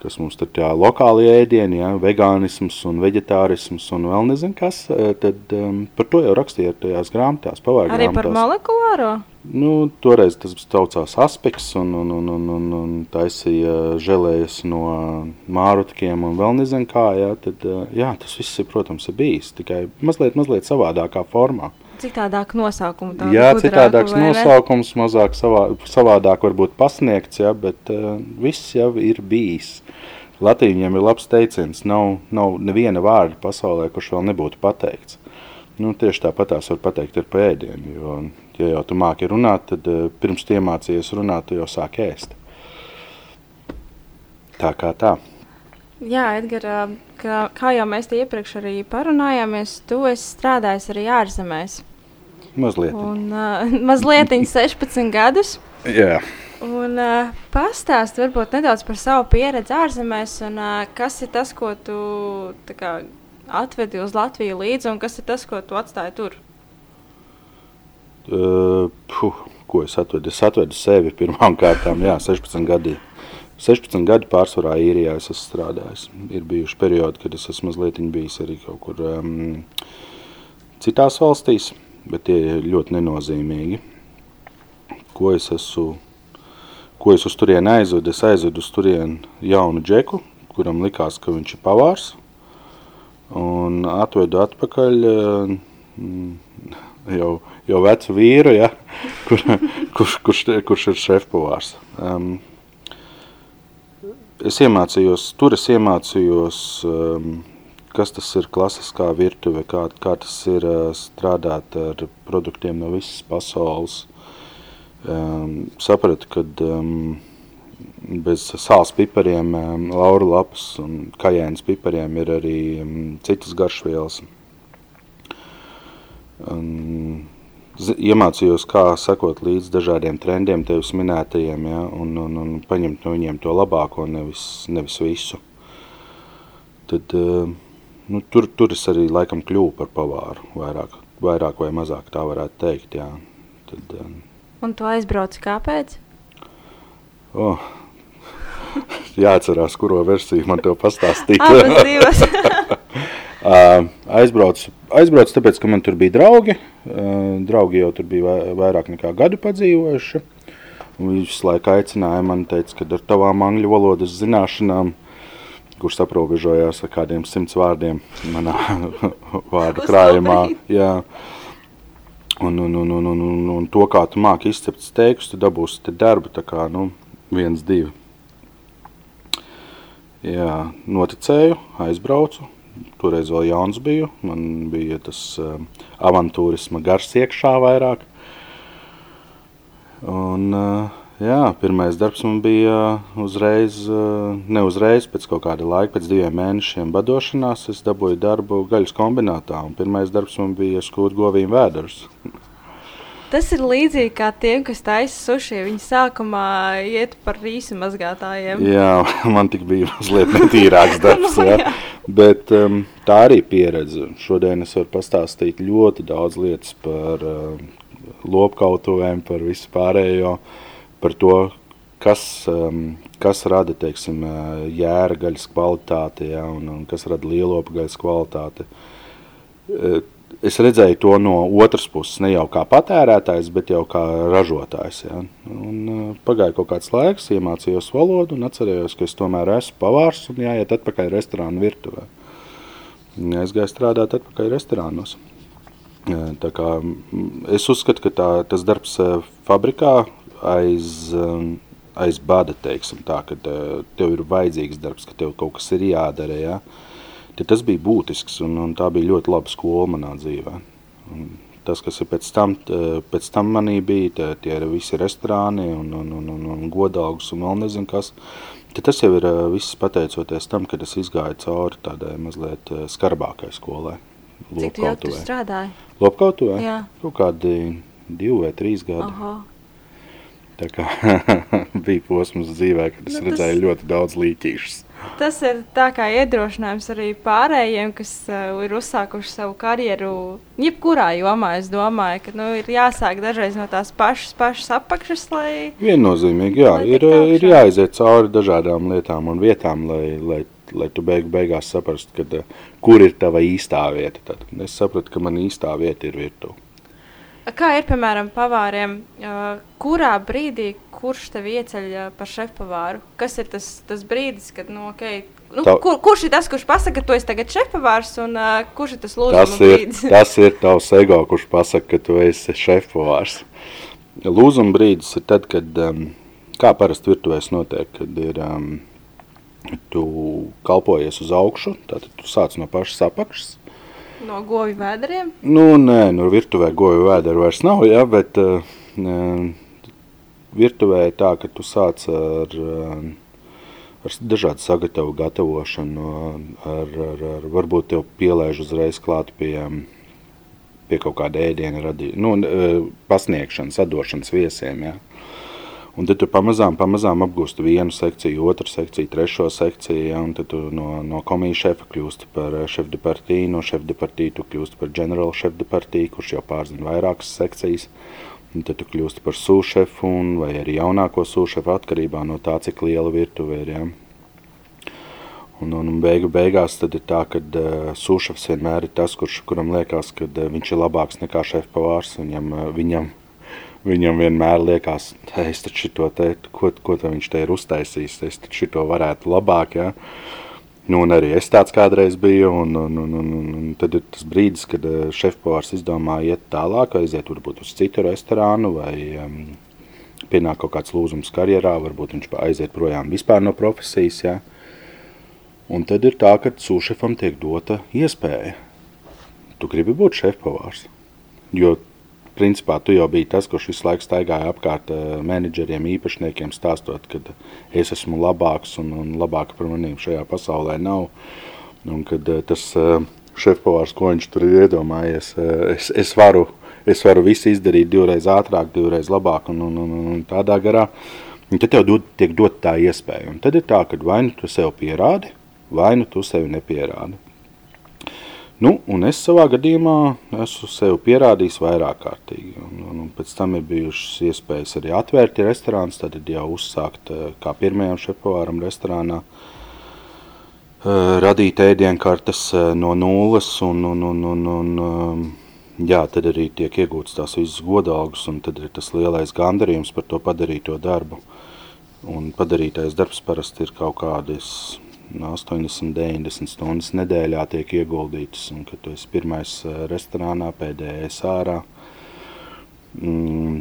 kas mums tur tā lokāli ēdieni, ja, vegānisms un veģetārisms un vēl nezinu kas, tad um, par to jau rakstīja tajās grāmatās, pavāra Arī par molekulāro? Nu, toreiz tas saucās aspekts un, un, un, un, un, un taisīja želējas no mārutkiem un vēl nezinu kā, ja, tad e, jā, tas viss ir, protams, ir bijis, tikai mazliet, mazliet savādākā formā. Citādāk nosaukumu. Jā, citādāks nosaukums, mazāk savā, savādāk varbūt pasniegts, ja, bet uh, viss jau ir bijis. Latīņiem ir labs teiciens, nav, nav neviena vārda pasaulē, kurš vēl nebūtu pateikts. Nu, tieši tāpat tās var pateikt ar pēdienu, jo, ja jau tu māki runāt, tad uh, pirms tu iemācījies runāt, tu jau sāk ēst. Tā kā tā. Jā, Edgar, kā, kā jau mēs te iepriekš arī parunājāmies, tu esi strādājis arī ārzemēs. Mazliet. Un, uh, mazliet 16 gadus. Jā. Un uh, pastāst varbūt nedaudz par savu pieredzi ārzemēs un uh, kas ir tas, ko tu kā, atvedi uz Latviju līdzi un kas ir tas, ko tu atstāji tur? Uh, puh, ko es atvedu? Es atvedu sevi pirmām kārtām, jā, 16 gadi. 16 gadi pārsvarā īrijā es esmu strādājis. Ir bijuši periodi, kad es esmu mazliet bijis arī kaut kur um, citās valstīs bet tie ir ļoti nenozīmīgi. Ko es esmu, ko es uz turieni aizvedu? Es aizvedu uz turieni jaunu džeku, kuram likās, ka viņš ir pavārs, un atvedu atpakaļ mm, jau, jau vecu vīru, ja, kur, kurš, kurš, kurš ir šefpavārs. Um, es iemācījos, tur es iemācījos um, kas tas ir klasiskā virtuve, kā, kā tas ir strādāt ar produktiem no visas pasaules. Um, sapratu, ka um, bez sāls pipariem, um, laura lapas un kajēnas pipariem ir arī um, citas garšvielas. Um, iemācījos, kā sekot līdz dažādiem trendiem, tevis minētajiem, ja, un, un, un paņemt no viņiem to labāko, nevis, nevis visu. Tad, uh, Nu, tur, tur es arī laikam kļuvu par pavāru, vairāk, vairāk vai mazāk tā varētu teikt. Jā. Tad, um, Un tu aizbrauci kāpēc? Oh, jāatcerās, kuro versiju man te pastāstīt. Abas divas. Aizbraucu, aizbraucu tāpēc, ka man tur bija draugi. Draugi jau tur bija vairāk nekā gadu padzīvojuši. Viņš laiku aicināja man, teica, ka ar tavām angļu valodas zināšanām kurš aprobežojās ar kādiem simts vārdiem manā vārdu krājumā. Jā. Un, un, un, un, un, un, un to, kā tu māki izcept steikus, tu dabūsi te darbu, tā kā, nu, viens, divi. Jā, noticēju, aizbraucu, toreiz vēl jauns biju, man bija tas uh, avantūrisma gars iekšā vairāk. Un, uh, Jā, pirmais darbs man bija uzreiz, ne uzreiz, pēc kaut kāda laika, pēc diviem mēnešiem badošanās. Es dabūju darbu gaļas kombinātā, un pirmais darbs man bija skūt govīm vēders. Tas ir līdzīgi kā tiem, kas taisa suši. Viņi sākumā iet par rīsu mazgātājiem. Jā, man tik bija mazliet netīrāks darbs. no, jā. Bet um, tā arī pieredze. Šodien es varu pastāstīt ļoti daudz lietas par um, lopkautuvēm, par visu pārējo. Par to, kas, um, kas rada teiksim, uh, jēra gaļas kvalitāti ja, un, un kas rada lielopu gaļas kvalitāti. Uh, es redzēju to no otras puses, ne jau kā patērētājs, bet jau kā ražotājs. Ja. Un, uh, pagāja kaut kāds laiks, iemācījos valodu un atcerējos, ka es tomēr esmu pavārs un jāiet atpakaļ restorānu virtuvē. Es gāju strādāt atpakaļ restorānos. Tā kā, es uzskatu, ka tā, tas darbs fabrikā aiz, aiz bada, teiksim tā, ka tev ir vajadzīgs darbs, ka tev kaut kas ir jādara, ja? Tad tas bija būtisks un, un tā bija ļoti laba skola manā dzīvē. Un tas, kas ir pēc tam, pēc tam manī bija, tie, tie ir visi restorāni un, un, un, un, un godalgus un vēl nezinu kas, tad tas jau ir viss pateicoties tam, kad es izgāju cauri tādai mazliet skarbākai skolai. Cik tu jau tur strādāji? Lopkautuvē? Jā. Kaut kādi divi vai trīs gadi. Aha. Tā kā bija posms dzīvē, kad es Nu, nu, tas- redzēju ļoti daudz līķīšus. Tas ir tā kā iedrošinājums arī pārējiem, kas uh, ir uzsākuši savu karjeru. Jebkurā jomā es domāju, ka nu, ir jāsāk dažreiz no tās pašas, pašas apakšas, lai Viennozīmīgi, jā, Lai ir, ir augšā. jāaiziet cauri dažādām lietām un vietām, lai, lai, lai tu beig, beigās saprastu, kad, eh, kur ir tava īstā vieta. Tad es sapratu, ka man īstā vieta ir virtuve. Kā ir, piemēram, pavāriem, kurā brīdī kurš tev ieceļ par šefpavāru? Kas ir tas, tas brīdis, kad, nu, okay, nu, Tav- kur, kurš ir tas, kurš pasaka, ka tu esi tagad šefpavārs, un kurš ir tas lūzuma ir, brīdis? tas ir tavs ego, kurš pasaka, ka tu esi šefpavārs. Lūzuma brīdis ir tad, kad, um, kā parasti virtuvēs notiek, kad ir, um, tu kalpojies uz augšu, tātad tu sāc no pašas apakšas, No govju vēderiem? Nu, nē, nu, virtuvē goju vēderu vairs nav, ja, bet uh, virtuvē ir tā, ka tu sāc ar, uh, ar dažādu sagatavu gatavošanu, ar, ar, ar varbūt tev pielēž uzreiz klāt pie, pie kaut kāda ēdiena radī, nu, uh, pasniegšanas, atdošanas viesiem, ja. Un tad tu pamazām, pamazām apgūsti vienu sekciju, otru sekciju, trešo sekciju, ja, un tad tu no, no komijas šefa kļūsti par šefu de partiju, no šefu de partiju tu kļūsti par ģenerālu šefu de partiju, kurš jau pārzina vairākas sekcijas. Un tad tu kļūsti par sūšefu un vai arī jaunāko sūšefu atkarībā no tā, cik liela virtuve ir. Ja. Un, un, un beigu beigās tad ir tā, ka uh, sūšefs vienmēr ir tas, kurš, kuram liekas, ka uh, viņš ir labāks nekā šefpavārs. Viņam, uh, viņam, viņam vienmēr liekas, ka es taču šito te, ko, ko te viņš te ir uztaisījis, es taču šito varētu labāk. Ja? Nu, un arī es tāds kādreiz biju, un, un, un, un, un, tad ir tas brīdis, kad uh, šefpavārs izdomā iet tālāk, aiziet varbūt uz citu restorānu vai um, pienāk kaut kāds lūzums karjerā, varbūt viņš aiziet projām vispār no profesijas. Ja? Un tad ir tā, ka sūšefam tiek dota iespēja. Tu gribi būt šefpavārs. Jo, principā, tu jau biji tas, kurš visu laiku staigāja apkārt uh, menedžeriem, īpašniekiem, stāstot, ka es esmu labāks un, un labāk par maniem šajā pasaulē nav. Un kad uh, tas uh, šefpavārs, ko viņš tur ir iedomājies, es, es, varu, es varu visu izdarīt divreiz ātrāk, divreiz labāk un, un, un, un tādā garā. Un tad tev dod, tiek dot tā iespēja. Un tad ir tā, ka vai nu tu sev pierādi, vai nu tu sevi nepierādi. Nu, un es savā gadījumā esmu sev pierādījis vairāk kārtīgi. Un, un, un pēc tam ir bijušas iespējas arī atvērt restorāns, tad jau uzsākt eh, kā pirmajam šefpavāram restorānā, eh, radīt ēdienkartes eh, no nulles un, un, un, un, un jā, tad arī tiek iegūts tās visas godalgas un tad ir tas lielais gandarījums par to padarīto darbu. Un padarītais darbs parasti ir kaut kādas 80, 90 stundas nedēļā tiek ieguldītas, un kad tu esi pirmais eh, restorānā, pēdējais ārā, mm,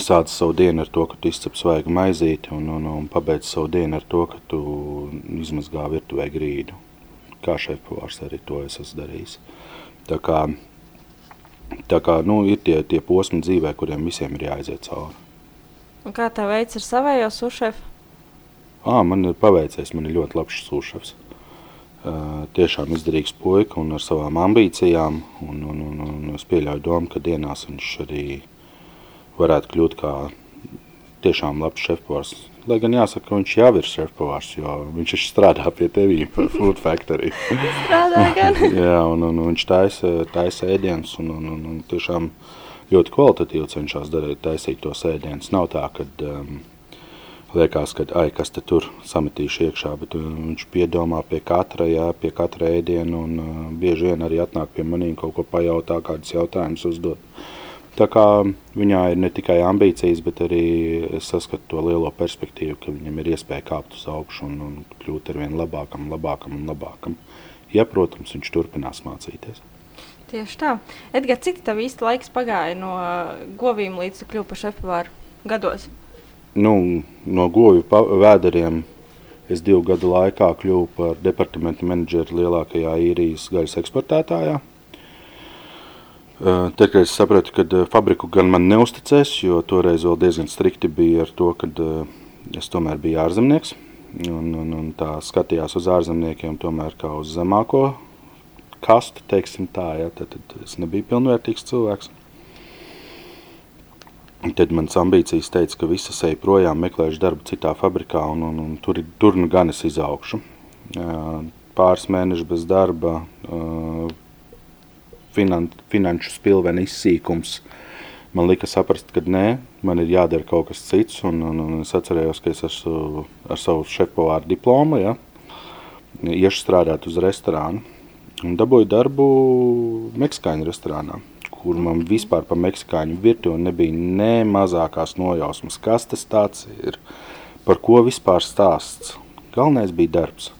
sāc savu dienu ar to, ka tu izcep svaigu maizīti, un, un, un pabeidz savu dienu ar to, ka tu izmazgā virtuvē grīdu. Kā šefpavārs arī to es esmu darījis. Tā kā, tā kā nu, ir tie, tie posmi dzīvē, kuriem visiem ir jāaiziet cauri. Un kā tev veids ar savējo sušefu? À, man ir paveicies, man ir ļoti labs sūšavs. Uh, tiešām izdarīgs puika un ar savām ambīcijām. Un, un, un, un es pieļauju domu, ka dienās viņš arī varētu kļūt kā tiešām labs šefpavārs. Lai gan jāsaka, ka viņš jau ir šefpavārs, jo viņš ir strādā pie tevis Food Factory. Strādā gan. Jā, un, un viņš taisa, taisa ēdienus un, un, un, un tiešām ļoti kvalitatīvi cenšas darīt, taisīt tos ēdienus. Nav tā, ka um, liekas, ka ai, kas te tur sametīšu iekšā, bet uh, viņš piedomā pie katra, jā, pie katra ēdiena un uh, bieži vien arī atnāk pie manīm kaut ko pajautā, kādus jautājumus uzdot. Tā kā viņā ir ne tikai ambīcijas, bet arī es saskatu to lielo perspektīvu, ka viņam ir iespēja kāpt uz augšu un, un kļūt ar vien labākam, labākam un labākam. ja, protams, viņš turpinās mācīties. Tieši tā. Edgars, cik tev īsti laiks pagāja no govīm līdz kļuvu par šefpavāru gados? Nu, no govju vēderiem es divu gadu laikā kļuvu par departamenta menedžeru lielākajā īrijas gaļas eksportētājā. Tad, kad es sapratu, ka fabriku gan man neusticēs, jo toreiz vēl diezgan strikti bija ar to, ka es tomēr biju ārzemnieks. Un, un, un tā skatījās uz ārzemniekiem tomēr kā uz zemāko kastu, teiksim tā, ja, tad, tad es nebiju pilnvērtīgs cilvēks. Tad manas ambīcijas teica, ka visas eju projām, meklēšu darbu citā fabrikā, un, un, un tur, tur nu gan es izaugšu. Pāris mēneši bez darba, finan, finanšu spilvena izsīkums. Man lika saprast, ka nē, man ir jādara kaut kas cits, un, un, un es atcerējos, ka es esmu ar savu šefpavāru diplomu, ja, iešu strādāt uz restorānu, un dabūju darbu meksikāņu restorānā kur man vispār par meksikāņu virtuvi nebija ne mazākās nojausmas, kas tas tāds ir, par ko vispār stāsts. Galvenais bija darbs.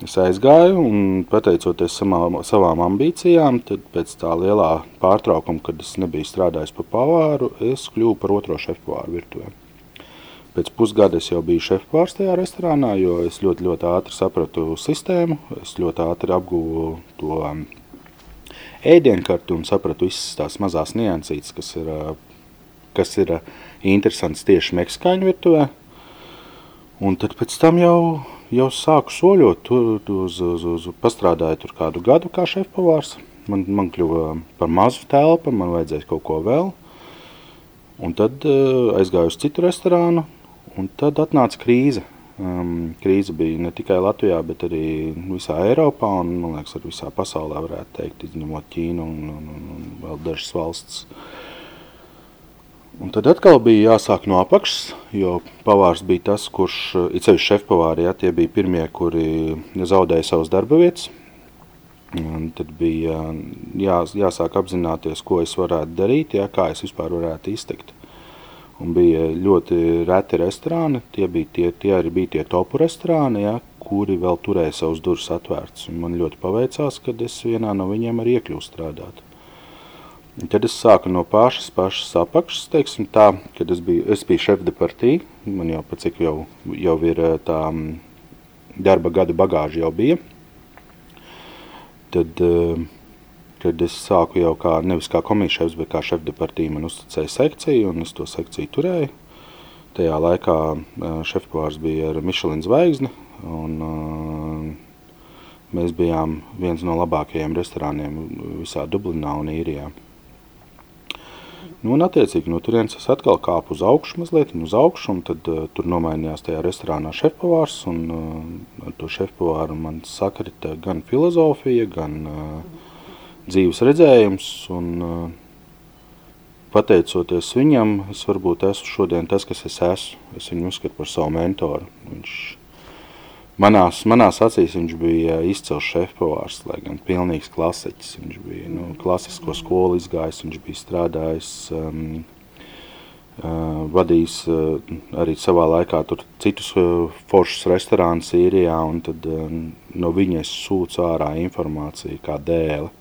Es aizgāju un pateicoties samā, savām ambīcijām, tad pēc tā lielā pārtraukuma, kad es nebiju strādājis par pavāru, es kļuvu par otro šefpavāru virtuvē. Pēc pusgada es jau biju šefpavārs tajā restorānā, jo es ļoti, ļoti ātri sapratu sistēmu, es ļoti ātri apguvu to ēdienkarti un sapratu visas tās mazās niansītes, kas ir, kas ir interesants tieši meksikāņu virtuvē. Un tad pēc tam jau, jau sāku soļot, tur, uz, uz, uz, pastrādāju tur kādu gadu kā šefpavārs. Man, man kļuva par mazu telpu, man vajadzēja kaut ko vēl. Un tad uh, aizgāju uz citu restorānu, un tad atnāca krīze. Um, krīze bija ne tikai Latvijā, bet arī visā Eiropā un, man liekas, arī visā pasaulē, varētu teikt, izņemot Ķīnu un, un, un, un vēl dažas valsts. Un tad atkal bija jāsāk no apakšas, jo pavārs bija tas, kurš, it sevišķi šefpavāri, ja, tie bija pirmie, kuri zaudēja savas darba vietas. Un tad bija jā, jāsāk apzināties, ko es varētu darīt, ja, kā es vispār varētu izteikt. Un bija ļoti reti restorāni, tie, bija tie, tie arī bija tie topu restorāni, ja, kuri vēl turēja savus durvis atvērtas. Man ļoti paveicās, kad es vienā no viņiem arī iekļuvu strādāt. Un tad es sāku no pašas, pašas apakšas, teiksim tā, kad es biju, es biju šef de partī, man jau pa cik jau, jau ir tā darba gada bagāža jau bija. Tad, uh, kad es sāku jau kā, nevis kā komīšefs, bet kā šefdepartija man uzticēja sekciju, un es to sekciju turēju. Tajā laikā šefpavārs bija ar Michelin zvaigzni, un uh, mēs bijām viens no labākajiem restorāniem visā Dublinā un Īrijā. Nu, un attiecīgi no turienes es atkal kāpu uz augšu mazliet, uz augšu, un tad uh, tur nomainījās tajā restorānā šefpavārs, un uh, ar to šefpavāru man sakrita gan filozofija, gan uh, dzīves redzējums. Un, pateicoties viņam, es varbūt esmu šodien tas, kas es esmu. Es viņu uzskatu par savu mentoru. Viņš, manās, manās acīs viņš bija izcils šefpavārs, lai gan pilnīgs klasiķis. Viņš bija nu, klasisko skolu izgājis, viņš bija strādājis, um, uh, vadījis uh, arī savā laikā citus uh, foršus restorānus Sīrijā, un tad no viņa sūcu ārā informāciju kā dēli.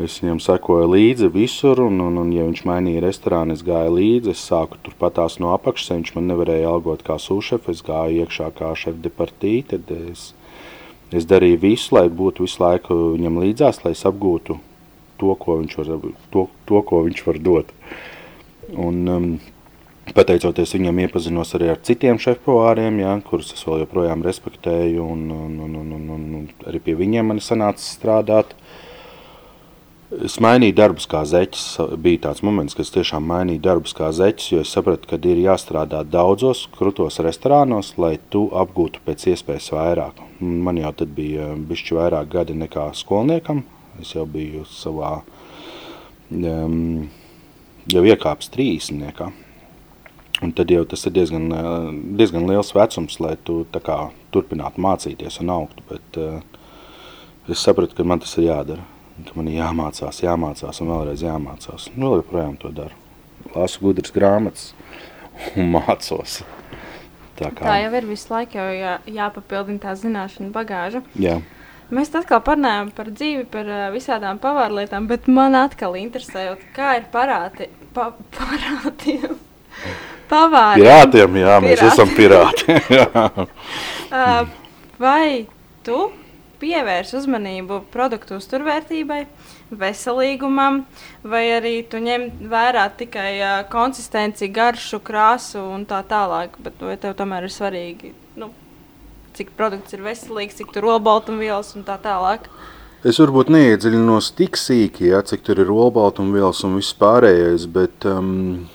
Es viņam sekoju līdzi visur, un, un, un ja viņš mainīja restorānu, es gāju līdzi. Es sāku turpatās no apakšas, viņš man nevarēja algot kā sūšefs, es gāju iekšā kā šefdepartī. Tad es, es darīju visu, lai būtu visu laiku viņam līdzās, lai es apgūtu to, ko viņš var, to, to, ko viņš var dot. Un, um, pateicoties viņam, iepazinos arī ar citiem šefpavāriem, ja, kurus es vēl joprojām respektēju, un, un, un, un, un, un arī pie viņiem man sanāca strādāt. Es mainīju darbus kā zeķis. Bija tāds moments, kad es tiešām mainīju darbus kā zeķis, jo es sapratu, ka ir jāstrādā daudzos krūtos restorānos, lai tu apgūtu pēc iespējas vairāk. Man jau tad bija bišķi vairāk gadi nekā skolniekam. Es jau biju savā, um, jau iekāpis trīsniekā. Un tad jau tas ir diezgan, diezgan liels vecums, lai tu kā, turpinātu mācīties un augtu. Bet uh, es sapratu, ka man tas ir jādara ka man ir jāmācās, jāmācās un vēlreiz jāmācās. Un vēl joprojām to daru. Lasu gudras grāmatas un mācos. Tā, kā... tā jau ir visu laiku jau jā, jāpapildina tā zināšana bagāža. Jā. Mēs atkal parunājam par dzīvi, par uh, visādām pavārlietām, bet man atkal interesē, kā ir parāti, pa, parātiem. Pavāriem. Pirātiem, jā, mēs Pirāti. esam pirāti. Uh, vai tu pievērs uzmanību produktu uzturvērtībai, veselīgumam, vai arī tu ņem vērā tikai uh, konsistenci, garšu, krāsu un tā tālāk, bet vai tev tomēr ir svarīgi, nu, cik produkts ir veselīgs, cik tur olbaltumvielas un tā tālāk? Es varbūt neiedziļinos tik sīki, ja, cik tur ir olbaltumvielas un viss pārējais, bet um,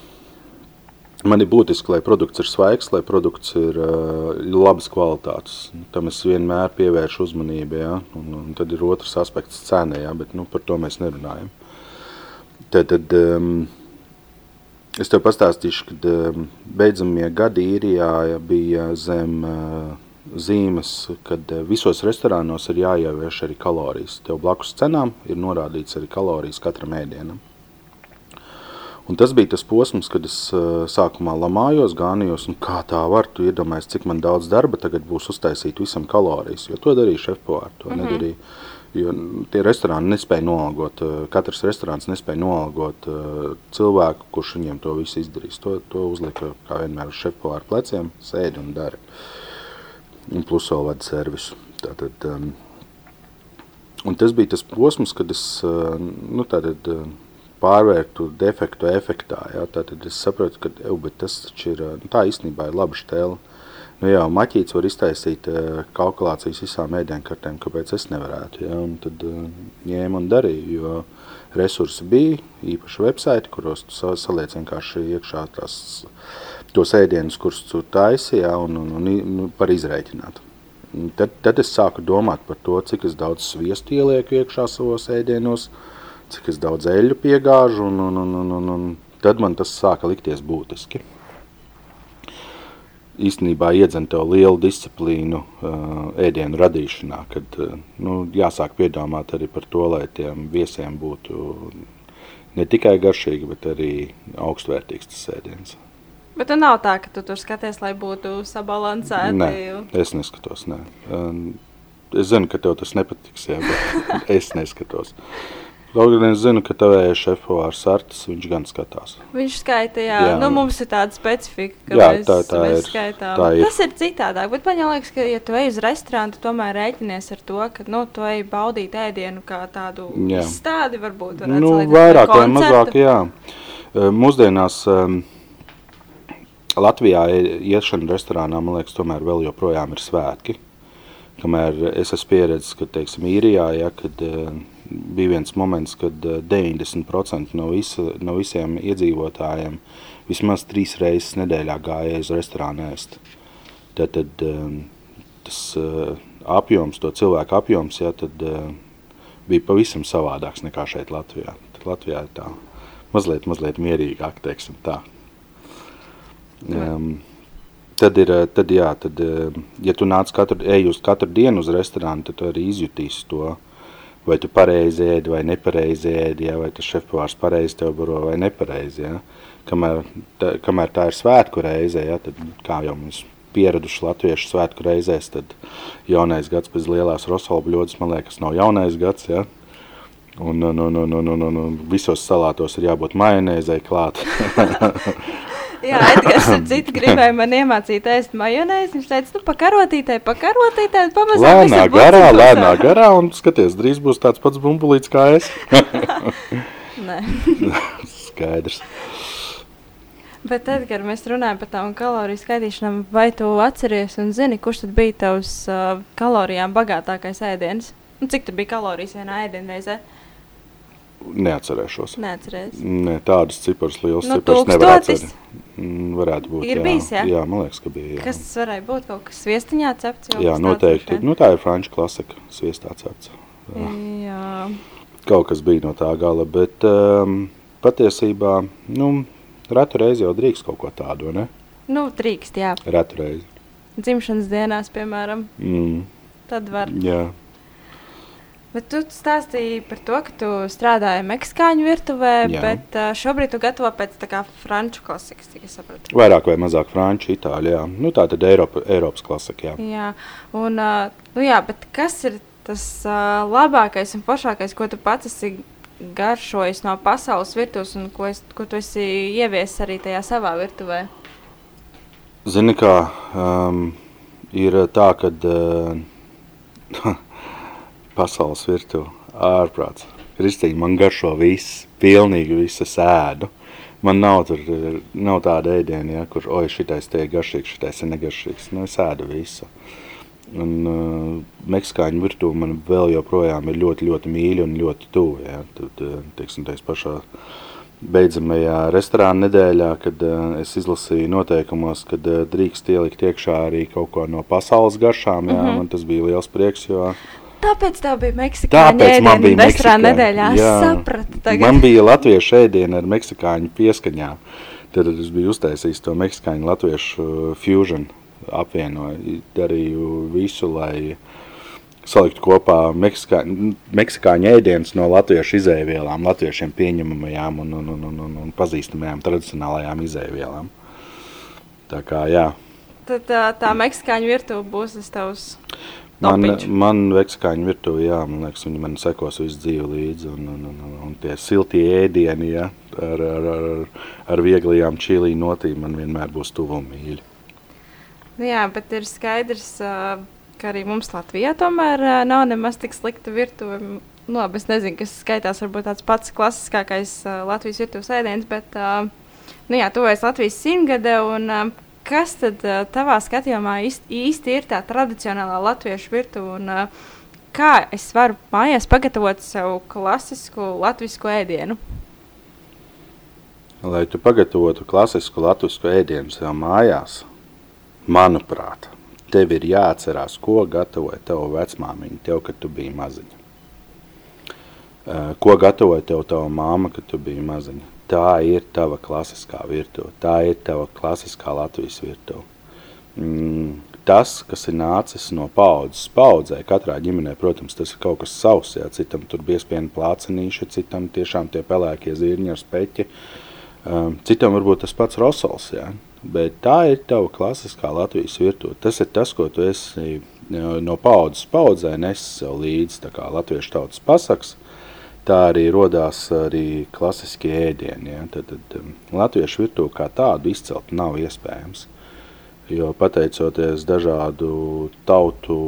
man ir būtiski, lai produkts ir svaigs, lai produkts ir uh, labas kvalitātes. Tam es vienmēr pievēršu uzmanību, ja, un, un tad ir otrs aspekts cena, ja, bet nu, par to mēs nerunājam. Tad, tad um, es tev pastāstīšu, ka um, beidzamie gadi īrijā ja, bija zem uh, zīmes, kad eh, visos restorānos ir jāievieš arī kalorijas. Tev blakus cenām ir norādīts arī kalorijas katram ēdienam. Un tas bija tas posms, kad es uh, sākumā lamājos, gānījos, un kā tā var, tu iedomājies, cik man daudz darba tagad būs uztaisīt visam kalorijas, jo to darīja šefpavāri, to mm -hmm. nedarīja. Jo tie restorāni nespēja noalgot, uh, katrs restorāns nespēja noalgot uh, cilvēku, kurš viņiem to visu izdarīs. To, to uzlika, kā vienmēr, uz šefpavāru pleciem, sēdi un dari. Un plus vēl vada servisu. Tātad, um, un tas bija tas posms, kad es uh, nu, tātad, uh, pārvērtu defektu efektā. Ja? Tātad es saprotu, ka ev, tas ir, nu, tā īstenībā ir laba štēle. Nu, jā, maķīts var iztaisīt uh, kalkulācijas visām ēdienkartēm, kāpēc es nevarētu. Ja? Un tad uh, ņēmu un darīju, jo resursi bija, īpaši websaiti, kuros tu sa- saliec vienkārši iekšā tās, tos ēdienus, kurus tu taisi, ja? un, un, un, un par izrēķināt. Un Tad, tad es sāku domāt par to, cik daudz sviestu ielieku iekšā savos ēdienos, cik es daudz eļļu piegāžu, un, un, un, un, un, un tad man tas sāka likties būtiski. Īstenībā iedzen tev lielu disciplīnu uh, ēdienu radīšanā, kad uh, nu, jāsāk piedomāt arī par to, lai tiem viesiem būtu ne tikai garšīgi, bet arī augstvērtīgs tas ēdiens. Bet tu nav tā, ka tu tur skaties, lai būtu sabalansēti. Nē, es neskatos. Nē. Um, Es zinu, ka tev tas nepatiks, jā, bet es neskatos. Kaut gan es zinu, ka tavējais šefpavārs Artis, viņš gan skatās. Viņš skaita, jā. Jā. Nu, mums ir tāda specifika, ka Jā, mēs, tā- tā mēs ir. skaitām. Tā ir. Tas ir citādāk, bet man liekas, ka, ja tu ej uz restorānu, tu tomēr rēķinies ar to, ka, nu, tu ej baudīt ēdienu kā tādu Jā. izstādi, varbūt. Nu, ar vairāk vai mazāk, jā. Mūsdienās um, Latvijā iešana restorānā, man liekas, tomēr vēl joprojām ir svētki. Kamēr es esmu pieredzējis, ka, teiksim, īrijā, ja, kad uh, bija viens moments, kad uh, 90% no, visa, no visiem iedzīvotājiem vismaz trīs reizes nedēļā gāja uz restorānu ēst. Tad, tad um, tas uh, apjoms, to cilvēku apjoms, ja, tad, uh, bija pavisam savādāks nekā šeit Latvijā. Tad Latvijā ir tā mazliet, mazliet mierīgāk, teiksim tā. Um, tad ir, eh, tad jā, tad, eh, ja tu nāc katru, ej uz katru dienu uz restorānu, tad tu arī izjutīsi to, vai tu pareizi ēdi vai nepareizi ēdi, ja, vai tas šefpavārs pareizi tev baro vai nepareizi, ja. Kamēr, tā, kamēr tā ir svētku reize, ja, tad kā jau mēs pieraduši latviešu svētku reizēs, tad jaunais gads pēc lielās rosola bļodas, man liekas, nav jaunais gads, ja. Un, un, un, un, un, un, un visos salātos ir jābūt majonēzei klāt. Jā, Edgars ar citu gribēja man iemācīt ēst majonēzi. Viņš teica, nu, pakarotītē, pakarotītē, pamazām. lēnā garā, lēnā garā, un skaties, drīz būs tāds pats bumbulīts kā es. Nē. Skaidrs. Bet kad mēs runājam par tām kaloriju skaitīšanām, vai tu atceries un zini, kurš tad bija tavs uh, kalorijām bagātākais ēdiens? Un cik tur bija kalorijas vienā ēdienreizē? Neatcerēšos. Neatceries. Ne, tādas ciparas, liels Nu, cipars nevar atcerēt. Mm, Varētu būt. Ir jā. bijis, jā? Jā, man liekas, ka bija. Jā, Kas tas varēja būt? Kaut kas viestiņā cepts? jā noteikti. Nu, tā ir franču klasika, sviestā cepts. Jā. Kaut kas bija no tā gala, bet um, patiesībā, nu, retu reizi jau drīkst kaut ko tādu, ne? Nu, drīkst, jā. Retu reizi. Dzimšanas dienās, piemēram, Mm, tad var. jā. Bet tu stāstīji par to, ka tu strādāji meksikāņu virtuvē, Jā. bet šobrīd tu gatavo pēc tā kā franču klasikas, cik es sapratu. Vairāk vai mazāk franču, itāļu, jā. Nu, tā tad Eiropa, Eiropas klasika, jā. Jā, un, nu jā, bet kas ir tas labākais un foršākais, ko tu pats esi garšojis no pasaules virtuves un ko, es, ko tu esi ieviesis arī tajā savā virtuvē? Zini, kā um, ir tā, ka uh, pasaules virtuve ārprāts. Kristīgi, man garšo viss, pilnīgi viss es ēdu. Man nav, tur, nav tāda ēdiena, ja, kur, oi, šitais te ir garšīgs, šitais ir negaršīgs. Nu, es ēdu visu. Un uh, meksikāņu virtuve man vēl joprojām ir ļoti, ļoti mīļa un ļoti tuva. Ja. Tad, teiksim, tais pašā beidzamajā restorāna nedēļā, kad uh, es izlasīju noteikumos, kad uh, drīkst ielikt iekšā arī kaut ko no pasaules garšām. Jā, mm -hmm. Man tas bija liels prieks, jo Tāpēc tā bija meksikāņu Tāpēc man bija restorāna nedēļā. Jā, sapratu tagad. Man bija latviešu ēdiena ar meksikāņu pieskaņām. Tad es biju uztaisījis to meksikāņu latviešu uh, fusion apvienoju. Darīju visu, lai saliktu kopā meksikā, meksikāņu ēdienas no latviešu izēvielām, latviešiem pieņemamajām un, un, un, un, un, un pazīstamajām tradicionālajām izēvielām. Tā kā, jā. Tad tā, tā meksikāņu virtuve būs tas tavs Man, man vekskāņu virtuve, jā, man liekas, viņi man sekos visu dzīvi līdzi, un, un, un, un tie siltie ēdieni, ja, ar, ar, ar, ar vieglajām čīlī notīm man vienmēr būs tuvu un mīļi. Nu jā, bet ir skaidrs, ka arī mums Latvijā tomēr nav nemaz tik slikta virtuve. Nu, labi, es nezinu, kas skaitās varbūt tāds pats klasiskākais Latvijas virtuves ēdiens, bet, nu jā, tuvojas Latvijas simtgade, un kas tad tavā skatījumā īsti, īsti ir tā tradicionālā latviešu virtuve? Un, kā es varu mājās pagatavot sev klasisku latviešu ēdienu? Lai tu pagatavotu klasisku latviešu ēdienu sev mājās, manuprāt, tev ir jāatcerās, ko gatavoja tava vecmāmiņa, tev, kad tu biji maziņa. Ko gatavoja tev tava māma, kad tu biji maziņa? Tā ir tava klasiskā virtuve, tā ir tava klasiskā Latvijas virtuve. Mm, tas, kas ir nācis no paudzes paudzē, katrā ģimenē, protams, tas ir kaut kas savs, jā, citam tur biespienu plācenīši, citam tiešām tie pelēkie zirņi ar speķi, um, citam varbūt tas pats rosols, jā, bet tā ir tava klasiskā Latvijas virtuve. Tas ir tas, ko tu esi no paudzes paudzē nesis sev līdzi, tā kā latviešu tautas pasaks, tā arī rodās arī klasiskie ēdieni. Ja? Tad, tad um, latviešu virtuvi kā tādu izcelt nav iespējams. Jo pateicoties dažādu tautu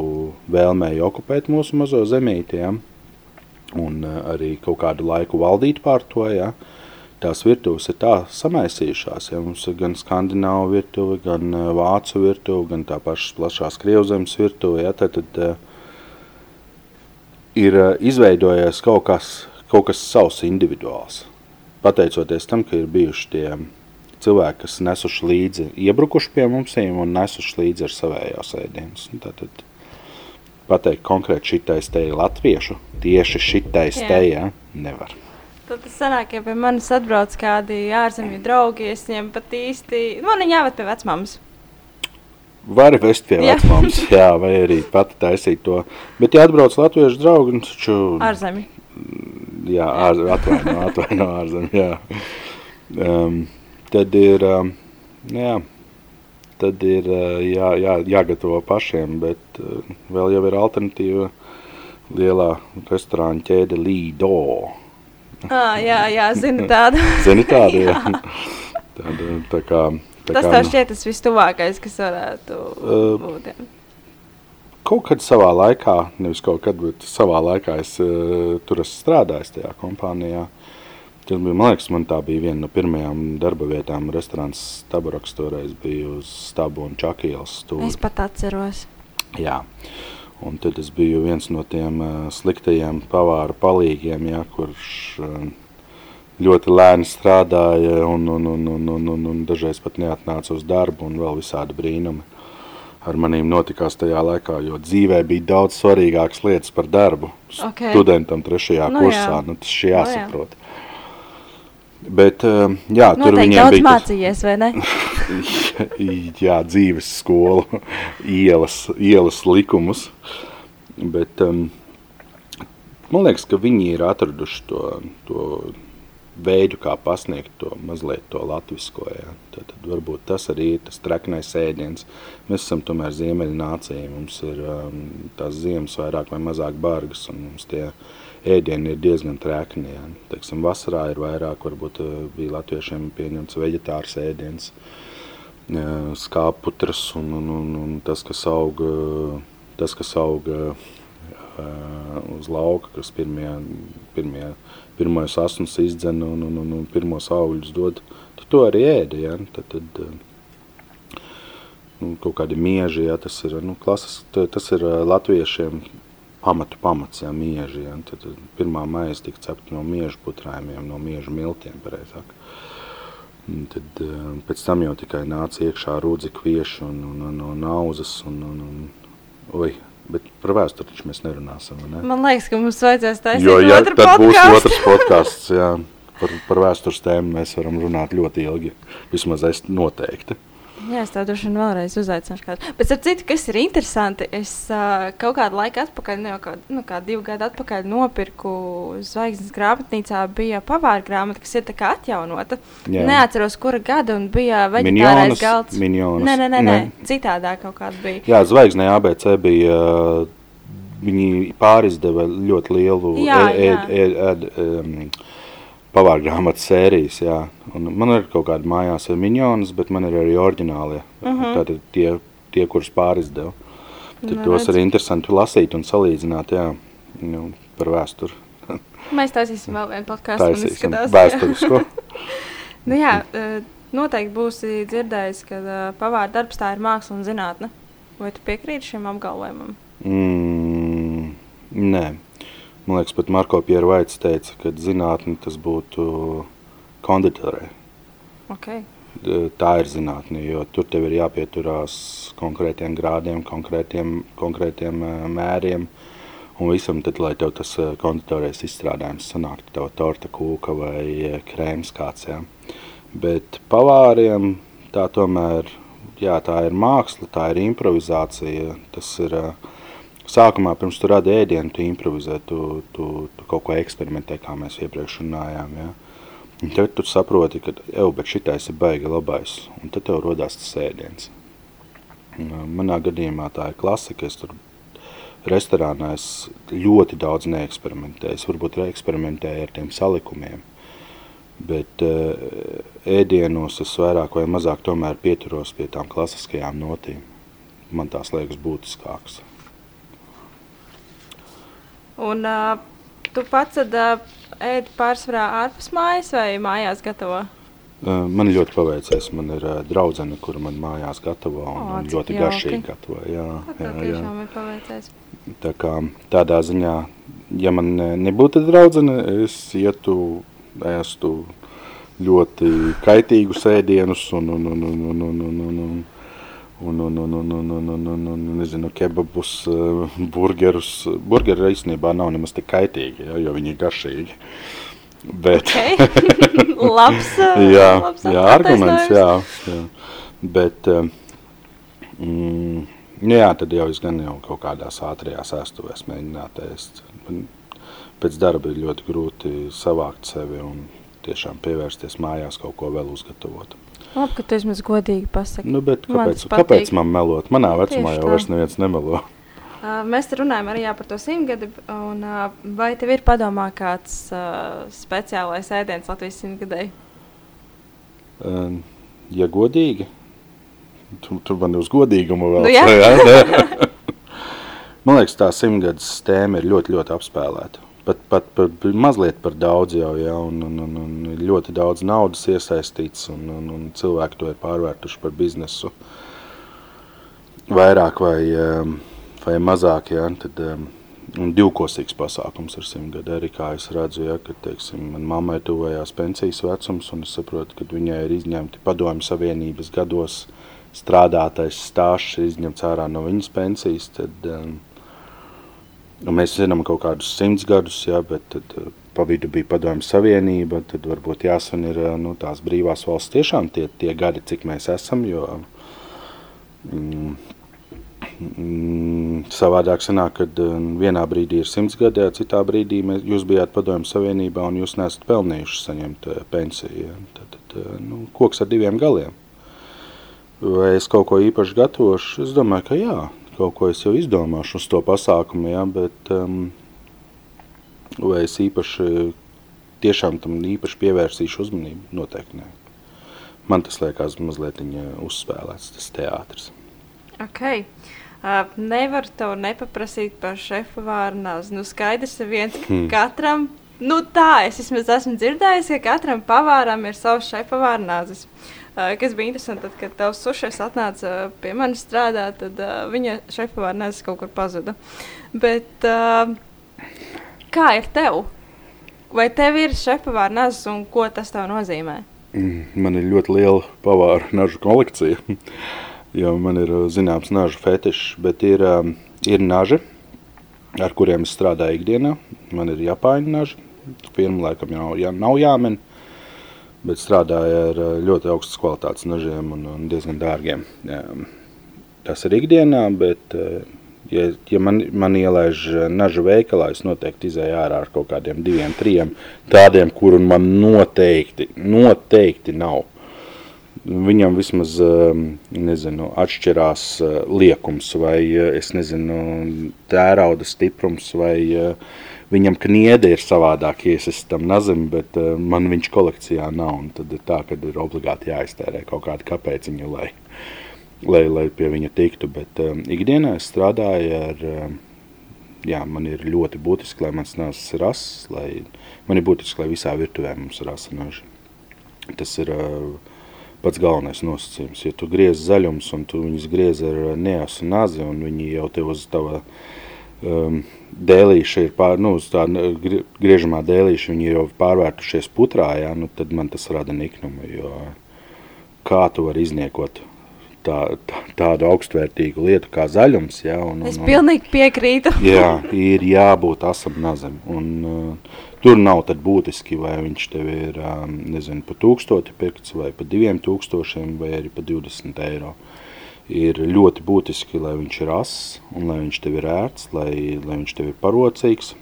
vēlmēji okupēt mūsu mazo zemīti, ja? un uh, arī kaut kādu laiku valdīt pār to, ja? tās virtuves ir tā samaisījušās. Ja? Mums ir gan skandināvu virtuve, gan uh, vācu virtuve, gan tā pašas plašās krievzemes virtuve. Ja? Tad, tad, uh, ir izveidojies kaut kas, kaut kas savs individuāls. Pateicoties tam, ka ir bijuši tie cilvēki, kas nesuši līdzi, iebrukuši pie mums un nesuši līdzi ar savējās ēdienas. Tātad pateikt konkrēti šitais te ir latviešu, tieši šitais te, ja, nevar. Tad tas sanāk, ja pie manis atbrauc kādi ārzemju draugi, es viņiem pat īsti, man viņi jāved pie vecmāmas. Vari vest pie jā. vecmāmas, jā, vai arī pati taisīt to. Bet, ja atbrauc latviešu draugi, taču... Ārzemi jā, ār, atvaino, atvaino ārzem, jā. Um, tad ir, um, jā, tad ir uh, jā, jā, jāgatavo pašiem, bet uh, vēl jau ir alternatīva lielā restorāna ķēde Lido. Ah, jā, jā, zini tādu. zini tādu, jā. jā. Tāda, tā kā, Tas kā, tev šķiet tas vistuvākais, kas varētu uh, būt, jā kaut kad savā laikā, nevis kaut kad, bet savā laikā es uh, tur esmu strādājis tajā kompānijā. Tas bija, man liekas, man tā bija viena no pirmajām darba vietām. Restorāns Staburaks toreiz bija uz Stabu un Čakielas stūri. Es pat atceros. Jā. Un tad es biju viens no tiem uh, sliktajiem pavāra palīgiem, ja, kurš uh, ļoti lēni strādāja un, un, un, un, un, un, un dažreiz pat neatnāca uz darbu un vēl visādi brīnumi ar manīm notikās tajā laikā, jo dzīvē bija daudz svarīgākas lietas par darbu. Okay. Studentam trešajā nu, kursā, jā. nu, tas ir jāsaprot. Nu, jā. Bet, jā, Noteikti tur viņiem bija... mācījies, vai ne? jā, dzīves skolu, ielas, ielas likumus. Bet um, man liekas, ka viņi ir atraduši to, to veidu, kā pasniegt to mazliet to latvisko. Ja. Tad, tad varbūt tas arī ir tas treknais ēdiens. Mēs esam tomēr ziemeļu nācija, mums ir um, tās ziemas vairāk vai mazāk bargas, un mums tie ēdieni ir diezgan trekni. Ja. Teiksim, vasarā ir vairāk, varbūt uh, bija latviešiem pieņemts veģetārs ēdiens, uh, skāputras un, un, un, un tas, kas auga, tas, kas auga uh, uz lauka, kas pirmie, pirmie pirmais asins izdzen un, un, un, un pirmos augļus dod, tad to arī ēda, ja? tad, tad eh, nu, kaut kādi mieži, ja? tas ir, nu, klases, tas ir eh, latviešiem pamatu pamats, ja, mieži, ja? Tad, tad pirmā maisa tika cepta no miežu putrājumiem, no miežu miltiem, pareizāk. Tad eh, pēc tam jau tikai nāca iekšā rūdzi kvieši un, un, un, un auzas un, un, un, oi, Bet par vēsturi taču mēs nerunāsim. Ne? Man liekas, ka mums vajadzēs taisīt jo, ja, otru tad podcastu. būs otrs podkāsts. Par, par vēstures tēmu mēs varam runāt ļoti ilgi. Vismaz es noteikti. Jā, es tev droši vien vēlreiz uzaicināšu kādu. Bet ar citu, kas ir interesanti, es uh, kaut kādu laiku atpakaļ, nu, kā, nu, kā divu gadu atpakaļ nopirku zvaigznes grāmatnīcā, bija pavāra grāmata, kas ir tā kā atjaunota. Jā. Neatceros, kura gada, un bija veģetārais galds. Minjonas. Nē, nē, nē, nē. citādā kaut kāda bija. Jā, zvaigznē ABC bija, viņi pārizdeva ļoti lielu jā. ēd, ēd, ēd, um, pavāra grāmatas sērijas. Jā. Un man ir kaut kāda mājās ar minionus, bet man ir arī oriģinālie. Uh Mhm. -huh. Tātad tie, tie kurus pārizdeva. Tad Nu, tos ir interesanti lasīt un salīdzināt jā, nu, par vēsturi. Mēs taisīsim vēl vienu podkāstu. Taisīsim vēsturisko. Nu, jā, eh, noteikti būsi dzirdējis, ka eh, pavāra darbs tā ir māksla un zinātne. Vai tu piekrīti šim apgalvojumam? Mm, nē. Man liekas, pat Marko Piervaits teica, ka zinātne tas būtu konditorē. Okay. Tā ir zinātne, jo tur tev ir jāpieturās konkrētiem grādiem, konkrētiem, konkrētiem mēriem. Un visam, tad, lai tev tas ā, konditorais izstrādājums sanāktu, tev torta kūka vai krēms kāds. Jā. Bet pavāriem tā tomēr, jā, tā ir māksla, tā ir improvizācija. Tas ir ā, sākumā, pirms tu radi ēdienu, tu improvizē, tu, tu, tu kaut ko eksperimentē, kā mēs iepriekš runājām. Jā. Un tad tu saproti, ka jau šitais ir baigi labais, un tad tev rodās tas ēdiens. Manā gadījumā tā ir klasika. Es tur restorānā es ļoti daudz neeksperimentēju. Es varbūt eksperimentēju ar tiem salikumiem, bet uh, ēdienos es vairāk vai mazāk pieturos pie tām klasiskajām notīm. Man tās liekas būtiskākas. Un uh, tu pats tad, uh, ēdi pārsvarā ārpus mājas vai mājās gatavo? Uh, Man ļoti paveicies. Man ir uh, draudzene, kura man mājās gatavo un, O, un ļoti jauki. garšīgi gatavo. Jā, Tā jā, jā. ir paveicies. Tā kā tādā ziņā, ja man ne- nebūtu draudzene, es ietu, ēstu ļoti kaitīgus ēdienus un, un, un, un, un, un, un, un, un, un, un, un, un, un, un, un, un, un nezinu, kebabus, eh, burgerus. Burgeri īstenībā nav nemaz tik kaitīgi, ja, jo viņi ir garšīgi. Bet, Okay. labs, uh, jā, labs jā, arguments, jā, jā. Bet, eh, mm, nu jā, tad jau es gan jau kaut kādās ātrajās ēstuvēs mēģinātu ēst. Pēc darba ir ļoti grūti savākt sevi un tiešām pievērsties mājās kaut ko vēl uzgatavot. Labi, ka tu vismaz godīgi pasaki. Nu, bet Man kāpēc, tas patīk. kāpēc man melot? Manā vecumā Tieši jau vairs neviens nemelo. Uh, mēs te runājam arī jā, par to simtgadi. Un, uh, vai tev ir padomā kāds uh, speciālais ēdiens Latvijas simtgadēji? Um, Ja godīgi, tu, tu man uz godīgumu vēl Nu jā. jā, Man liekas, tā simtgadus tēma ir ļoti, ļoti apspēlēta. Pat, pat, pat mazliet par daudz jau, ja, un, un, un, un ļoti daudz naudas iesaistīts, un, un, un cilvēki to ir pārvērtuši par biznesu. Vairāk vai, um, vai mazāk, ja, tad um, un divkosīgs pasākums ar simtgadu arī, kā es redzu, ja, ka, teiksim, man mammai tuvējās pensijas vecums, un es saprotu, ka viņai ir izņemti padomju savienības gados strādātais stāsts, izņemts ārā no viņas pensijas, tad um, mēs zinām kaut kādus simts gadus, jā, bet tad, uh, pa vidu bija padomju savienība. Tad varbūt jāsaka, ir uh, nu, tās brīvās valsts tiešām tie, tie gadi, cik mēs esam. Jo, mm, Mm, savādāk sanāk, kad vienā brīdī ir simts gadi, citā brīdī mēs, jūs bijāt padomju savienībā un jūs nesat pelnījuši saņemt pensiju. Ja? Tad, tad, nu, koks ar diviem galiem. Vai es kaut ko īpaši gatavošu? Es domāju, ka jā, kaut ko es jau izdomāšu uz to pasākumu, ja? bet um, vai es īpaši, tiešām tam īpaši pievērsīšu uzmanību? Noteikti nē. Man tas liekas mazliet uzspēlēts, tas teātris. Okay. Uh, nevar tev nepaprasīt par šefa vārnās. Nu, skaidrs ir viens, ka hmm. katram, nu tā, es vismaz esmu dzirdējis, ka katram pavāram ir savs šefa vārnāzes. Uh, kas bija interesanti, tad, kad tavs sušais atnāca pie manis strādāt, tad uh, viņa šefa vārnāzes kaut kur pazuda. Bet uh, kā ir tev? Vai tev ir šefa vārnāzes un ko tas tev nozīmē? Mm, man ir ļoti liela pavāra nažu kolekcija. jo man ir zināms nažu fetišs, bet ir, um, ir naži, ar kuriem es strādāju ikdienā. Man ir japāņu naži, firma laikam jau jā, nav jāmen, bet strādāju ar uh, ļoti augstas kvalitātes nažiem un, un diezgan dārgiem. Jā, tas ir ikdienā, bet uh, ja, ja man, man ielaiž nažu veikalā, es noteikti izēju ārā ar kaut kādiem diviem, trim tādiem, kuru man noteikti, noteikti nav viņam vismaz ehm, nezinu, atšķirās eh, liekums vai eh, es nezinu, tērauda stiprums vai eh, viņam kniede ir savādāk, ja es tam nazim, bet man viņš kolekcijā nav. Tad ir tā, ka ir obligāti jāiztērē kaut kāda kapēciņa, lai, lai, lai pie viņa tiktu. Bet um, ikdienā es strādāju ar, um, jā, man ir ļoti būtiski, lai mans nāzes ir rases, lai man ir būtiski, lai visā virtuvē mums ir rasa naži. Tas ir uh, pats galvenais nosacījums. Ja tu griez zaļums un tu viņus griez ar neasu nazi un viņi jau tev uz tava um, dēlīša ir pār, nu, uz tā griežamā dēlīša viņi ir jau pārvērtušies putrā, jā, nu, tad man tas rada niknumu, jo kā tu vari izniekot tā, tā, tādu augstvērtīgu lietu kā zaļums. Ja, un, un, es pilnīgi piekrītu. jā, ir jābūt asam nazam. Un, uh, Tur nav tad būtiski, vai viņš tev ir nezinu, pa tūkstoti pirkts vai pa diviem tūkstošiem vai arī pa 20 eiro. Ir ļoti būtiski, lai viņš ir ass un lai viņš tev ir ērts, lai, lai viņš tev ir parocīgs.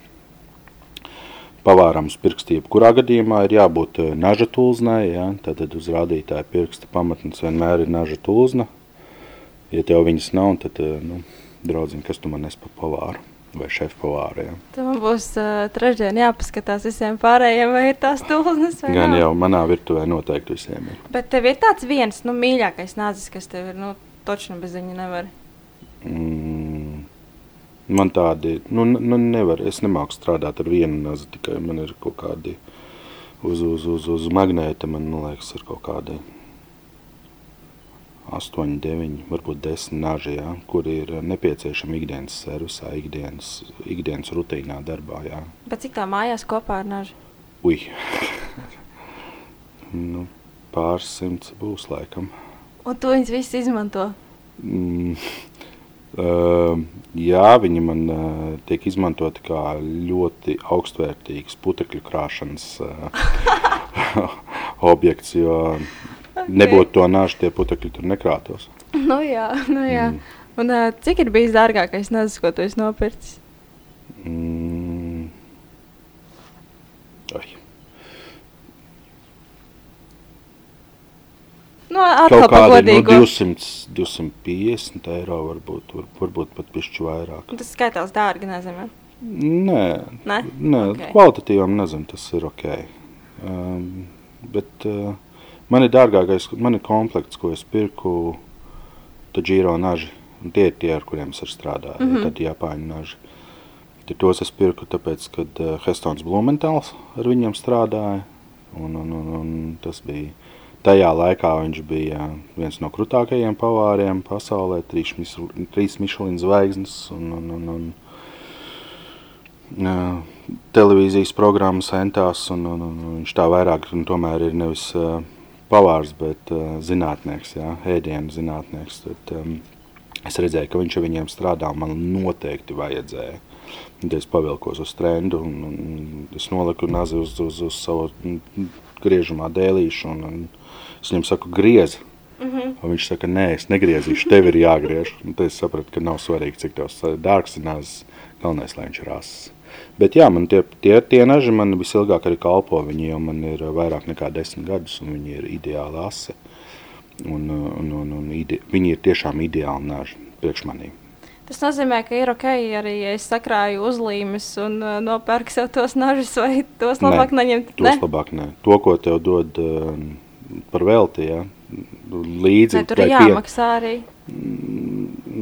Pavārams pirksti jebkurā gadījumā ir jābūt naža tulznai, ja? tad uz rādītāja pirksta pamatnes vienmēr ir naža tulzna. Ja tev viņas nav, tad, nu, draudziņ, kas tu man nes pa pavāru? vai šefpavāri. Ja. Tam būs uh, trešdien jāpaskatās visiem pārējiem, vai ir tās tulznes vai Gan nav. jau manā virtuvē noteikti visiem ir. Bet tev ir tāds viens, nu, mīļākais nāzis, kas tev ir, nu, točno bez viņa nevar. Mm. Man tādi, nu, nu nevar, es nemāku strādāt ar vienu nazi, tikai man ir kaut kādi uz, uz, uz, uz magnēta, man, liekas, ir kaut kādi 8, 9, varbūt 10 naži, ja, kuri ir nepieciešami ikdienas servisā, ikdienas, ikdienas rutīnā darbā. Ja. Bet cik tā mājās kopā ar naži? Ui, nu, pāris simts būs laikam. Un tu viņus visus izmanto? Mm, uh, jā, viņi man uh, tiek izmantoti kā ļoti augstvērtīgs putekļu krāšanas uh, objekts, jo Okay. Nebūtu to nāšu, tie putekļi tur nekrātos. Nu jā, nu jā. Mm. Un, uh, cik ir bijis dārgākais nazis, ko tu esi nopircis? Mm. Ai. Nu, Kaut kādi nu, 200, 250 eiro varbūt, var, varbūt pat pišķi vairāk. Tas skaitās dārgi, nezinu. Nē, ne? nē okay. kvalitatīvam nezinu, tas ir ok. Um, bet uh, Man ir dārgākais, man ir komplekts, ko es pirku Taģīro naži. Un tie ir tie, ar kuriem es strādāju, mm -hmm. tad Japāņu naži. Tad tos es pirku tāpēc, kad uh, Hestons Blumentāls ar viņiem strādāja. Un, un, un, un tas bija tajā laikā viņš bija viens no krutākajiem pavāriem pasaulē, trīs, trīs Michelin zvaigznes un, un, un, un uh, televīzijas programmas entās, un, un, un viņš tā vairāk un tomēr ir nevis uh, pavārs, bet uh, zinātnieks, jā, ēdienu zinātnieks. Tad, um, es redzēju, ka viņš ar viņiem strādā, man noteikti vajadzēja. Un es pavilkos uz trendu, un, un es noliku nazi uz, uz, uz savu griežamā dēlīšu, un, un es viņam saku, griez, Mm -hmm. Viņš saka, nē, es negriezīšu, tev ir jāgriež. Un tad es sapratu, ka nav svarīgi, cik tavs dārgs ir nāzes, galvenais, lai viņš ir asis. Bet jā, man tie, tie, tie naži man visilgāk arī kalpo. Viņi jau man ir vairāk nekā desmit gadus, un viņi ir ideāli asi. Un, un, un, un ide, viņi ir tiešām ideāli naži priekš manīm. Tas nozīmē, ka ir ok arī, ja es sakrāju uzlīmes un uh, nopērku sev tos nažus, vai tos labāk Nē, neņemt. Tos ne? labāk nē. To, ko tev dod uh, par velti, ja? līdzi. Vai tur ir vai pie- jāmaksā arī?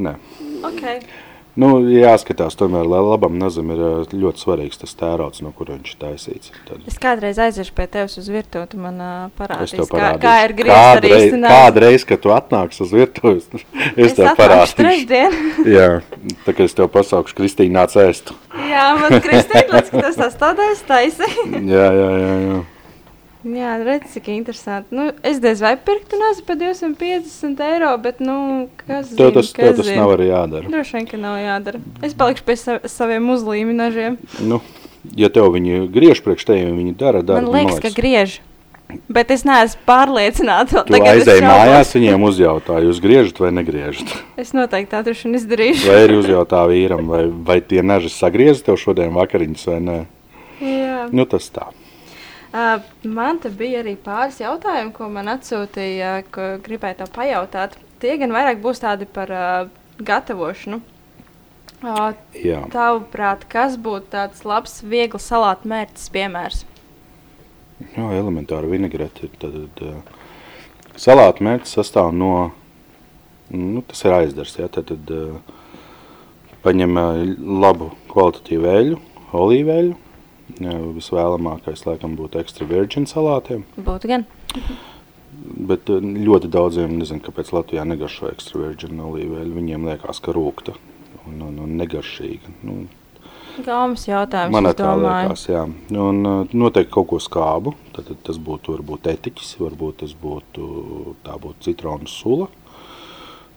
Nē. Okay. Nu, jāskatās, tomēr, lai labam nazam ir ļoti svarīgs tas tērauds, no kura viņš ir taisīts. Tad Es kādreiz aiziešu pie tevis uz virtuvi, tu man uh, es parādīsi, tev kā, kā ir griezt arī īstenībā. Kādreiz, kad tu atnāks uz virtuves, es, tev atnākšu parādīšu. trešdien. Jā, tā kā es tev pasaukšu, Kristīna nāc ēst. Jā, man Kristīna, līdz, ka tas tās tādais taisi. Jā, jā, jā, jā. Jā, redz, cik interesanti. Nu, es diez vai pirktu nāzi par 250 eiro, bet, nu, kas zina, tas, kas tas zina. nav arī jādara. Droši vien, ka nav jādara. Es palikšu pie sa saviem uzlīmināžiem. Nu, ja tev viņi griež priekš tevi, viņi dara darbu. Man liekas, ka griež. Bet es neesmu pārliecināta. Tu aizēji mājās, viņiem uzjautā, jūs griežat vai negriežat. Es noteikti tā droši vien izdarīšu. Vai arī uzjautā vīram, vai, vai tie naži sagriez tev šodien vakariņas vai nē. Jā. Nu, tas tā. Uh, man te bija arī pāris jautājumu, ko man atsūtīja, ko gribēju tev pajautāt. Tie gan vairāk būs tādi par uh, gatavošanu. Uh. Tavuprāt, kas būtu tāds labs, viegli salātu mērķis piemērs? Jā, elementāra vinaigrete. Tad, tad, salāta mērķis sastāv no, nu, tas ir aizdars, jā, tad, tad paņem labu kvalitatīvu eļu, olīveļu. Visvēlamākais, laikam, būtu ekstra virgin salātiem. Būtu gan. Bet uh, ļoti daudziem, nezinu, kāpēc Latvijā negaršo ekstra virgin olīveļu. Viņiem liekas, ka rūkta un, un, un negaršīga. Nu, Gaumas jautājums. Man tā liekas, jā. Un uh, noteikti kaut ko skābu. Tad, tad tas būtu varbūt etiķis, varbūt tas būtu, tā būtu citronu sula,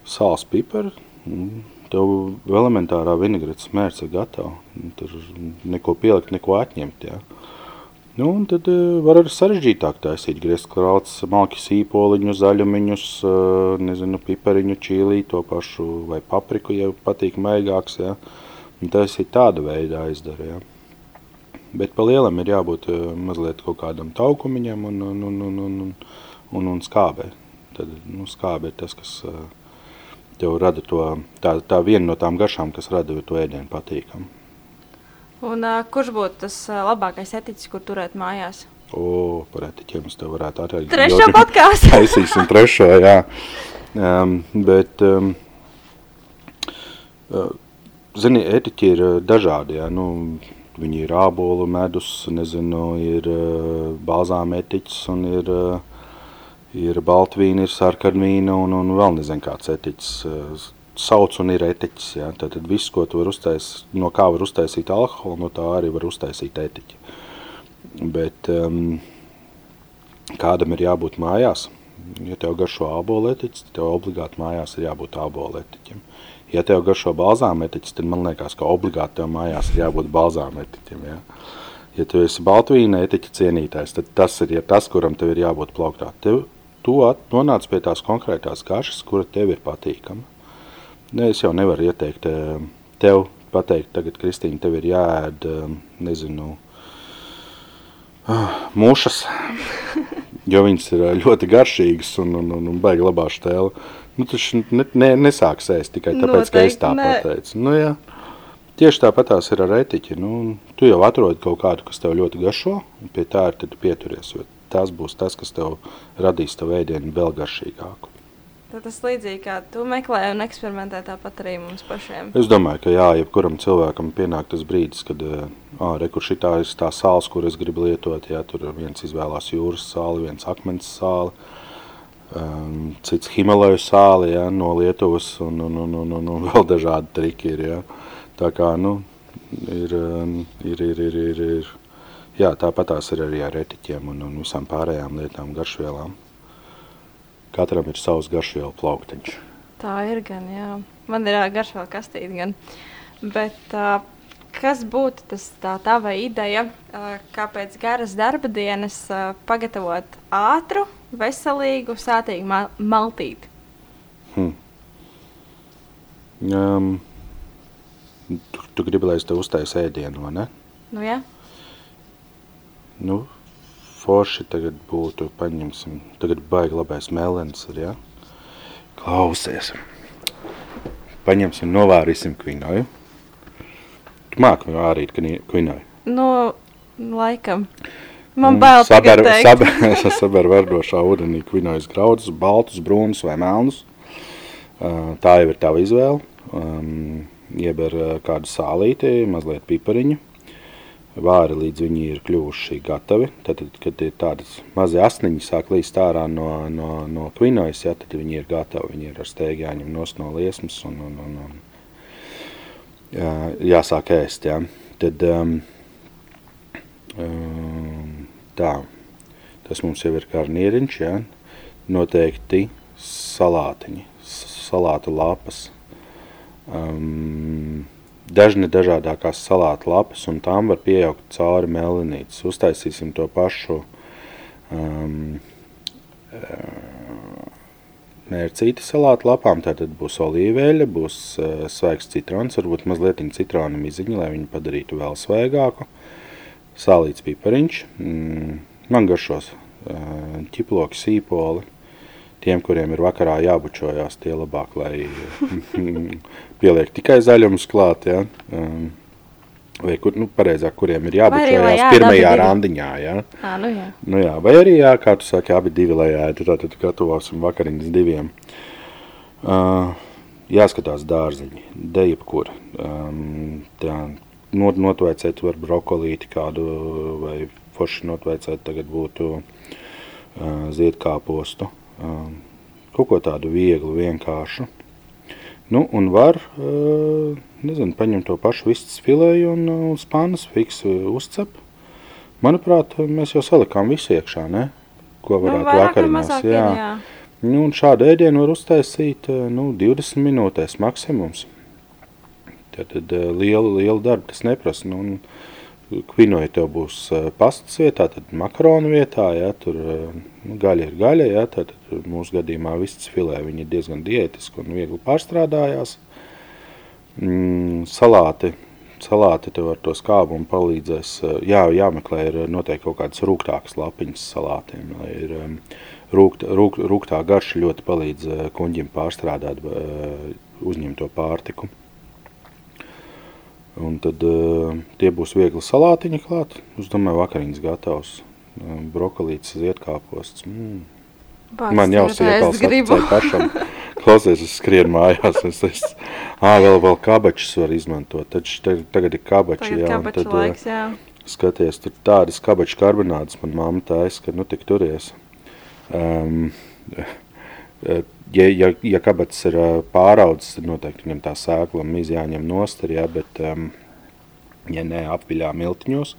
sāls, pipari. Un Tev elementārā vinegretes mērķis ir gatava. Tur neko pielikt, neko atņemt. Jā. Nu, un tad uh, var arī sarežģītāk taisīt. Griezt krauts, malki sīpoliņu, zaļumiņus, uh, nezinu, pipariņu, čīlī, to pašu vai papriku, ja patīk maigāks. Jā. Un taisīt tāda veida aizdara. Jā. Bet pa lielam ir jābūt uh, mazliet kaut kādam taukumiņam un, un, un, un, un, un, un, skābē. Tad nu, skābe ir tas, kas uh, tev rada to, tā, tā viena no tām garšām, kas rada to ēdienu patīkamu. Un, uh, kurš būtu tas uh, labākais etiķis, kur turēt mājās? O, par etiķiem es tev varētu atrast. Trešo podkāstu. Taisīsim trešo, jā. Um, bet, um, uh, zini, etiķi ir dažādi, jā. Nu, viņi ir ābolu medus, nezinu, ir uh, balzām etiķis un ir, uh, ir baltvīna, ir sarkanvīna un, un vēl nezinu kāds etiķis. Uh, sauc un ir etiķis, jā. Tad, tad viss, ko tu var uztaisīt, no kā var uztaisīt alkoholu, no tā arī var uztaisīt etiķi. Bet um, kādam ir jābūt mājās? Ja tev garšo āboletiķis, tad tev obligāti mājās ir jābūt āboletiķim. Ja tev garšo balzāmetiķis, tad man liekas, ka obligāti tev mājās ir jābūt balzāmetiķim. Ja? ja tu esi baltvīna etiķa cienītājs, tad tas ir ja tas, kuram tev ir jābūt plauktā. Tev, tu nonāc pie tās konkrētās garšas, kura tev ir patīkama. Ne, es jau nevaru ieteikt eh, tev pateikt, tagad, Kristīna, tev ir jāēd, eh, nezinu, ah, mušas, jo viņas ir eh, ļoti garšīgas un, un, un, un baigi labā štēla. Nu, tas ne, ne, nesāks ēst tikai tāpēc, ka es Noteikti tā nē. pateicu. Nu, jā. Tieši tāpat tās ir ar etiķi. Nu, tu jau atrodi kaut kādu, kas tev ļoti garšo, un pie tā ir pieturies, jo tas būs tas, kas tev radīs tavu ēdienu vēl garšīgāku. Tad tas līdzīgi kā tu meklē un eksperimentē tāpat arī mums pašiem. Es domāju, ka jā, jebkuram cilvēkam pienāk tas brīdis, kad ā, re, kur šitā ir tā sāls, kur es gribu lietot. Jā, tur viens izvēlās jūras sāli, viens akmens sāli, um, cits Himalaju sāli jā, no Lietuvas un, un, un, un, un, un vēl dažādi triki ir. Jā. Tā kā, nu, ir, um, ir, ir, ir, ir, ir. Jā, tāpat tās ir arī ar etiķiem un, un visām pārējām lietām, garšvielām. Katram ir savs garšvielu plauktiņš. Tā ir gan, jā. Man ir ā, garšvēl kastīte gan. Bet uh, kas būtu tas tā tava ideja, uh, kā pēc garas darba dienas uh, pagatavot ātru, veselīgu, sātīgu mal maltīti? Hmm. Um, tu, tu gribi, lai es tev uztaisu ēdienu, vai ne? Nu, jā. Nu, forši tagad būtu, paņemsim, tagad baigi labais melens ir, ja? Klausies. Paņemsim, novārīsim kvinoju. Tu māki vārīt kvinoju? Nu, laikam. Man bail saber, tagad teikt. saber, saber verdošā ūdenī kvinojas graudus, baltus, brūnus vai melnus. Tā jau ir tava izvēle. Um, ieber kādu sālīti, mazliet pipariņu. Vāri līdz viņi ir kļuvuši gatavi. Tad, kad ir tādas mazi asniņi sāk līst ārā no, no, no kvinojas, ja, tad viņi ir gatavi. Viņi ir ar stēgi jāņem nost no liesmas un, un, un, un jā, jāsāk ēst. Ja. Tad, um, um, tā, tas mums jau ir garnieriņš, ja. noteikti salātiņi, salātu lapas. Um, dažni dažādākās salātu lapas, un tām var pieaugt cauri melinītes. Uztaisīsim to pašu um, mērcīti salātu lapām, tātad būs olīveļa, būs uh, svaigs citrons, varbūt mazliet citrona miziņa, lai viņu padarītu vēl svaigāku. Sālīts pipariņš, mm, man garšos uh, ķiploki, sīpoli. Tiem, kuriem ir vakarā jābučojās, tie labāk, lai pieliek tikai zaļumus klāt, ja? um, vai kur, nu, pareizāk, kuriem ir jābučojās jā, pirmajā randiņā, ja? Ā, nu jā. Nu jā, vai arī, jā, kā tu saki, abi divi, lai ēdu, tātad gatavosim vakariņas diviem. Uh, jāskatās dārziņi, dejapkur. Um, tā, not, notveicēt var brokolīti kādu, vai forši notveicēt tagad būtu uh, ziedkāpostu. Um, kaut ko tādu vieglu, vienkāršu. Nu, un var, uh, nezinu, paņemt to pašu vistas filēju un uh, spānas fiksi uzcep. Manuprāt, mēs jau salikām visu iekšā, ne? Ko Nu, varētu vai vakariņās. mazāk ir, jā. jā. Nu, un šādu ēdienu var uztaisīt nu, 20 minūtēs maksimums. Tad, tad liela, liela darba tas neprasa. Nu, un kvinoja tev būs uh, pastas vietā, tad makaronu vietā, ja, tur nu, gaļa ir gaļa, ja, tad mūsu gadījumā vistas filē viņi ir diezgan diētiski un viegli pārstrādājās. Mm, salāti, salāti tev ar to skābumu palīdzēs, uh, jā, jāmeklē ir noteikti kaut kādas rūgtākas lapiņas salātiem, lai ir rūgt, rūgt, rūgtā garša ļoti palīdz kuņģim pārstrādāt uzņemto pārtiku. Un tad uh, tie būs viegli salātiņi klāt. Es domāju, vakariņas gatavs. Uh, brokolītis, ziedkāposts. Mm. Bāc, Man jau gribu. apcēja pašam. Klausies, es skrienu mājās. Es, es, ā, vēl, vēl kabačus var izmantot. Tad, š- tagad, ir kabači. Tagad jā, kabaču tad, uh, laiks, jā. Skaties, tur tādas kabaču karbonādes man mamma taisa, ka nu tik turies. Um, ja, ja, ja kabats ir pāraudzis, tad noteikti viņam tā sēkla mīz jāņem nost ir, jā, bet um, ja ne apviļā miltiņos,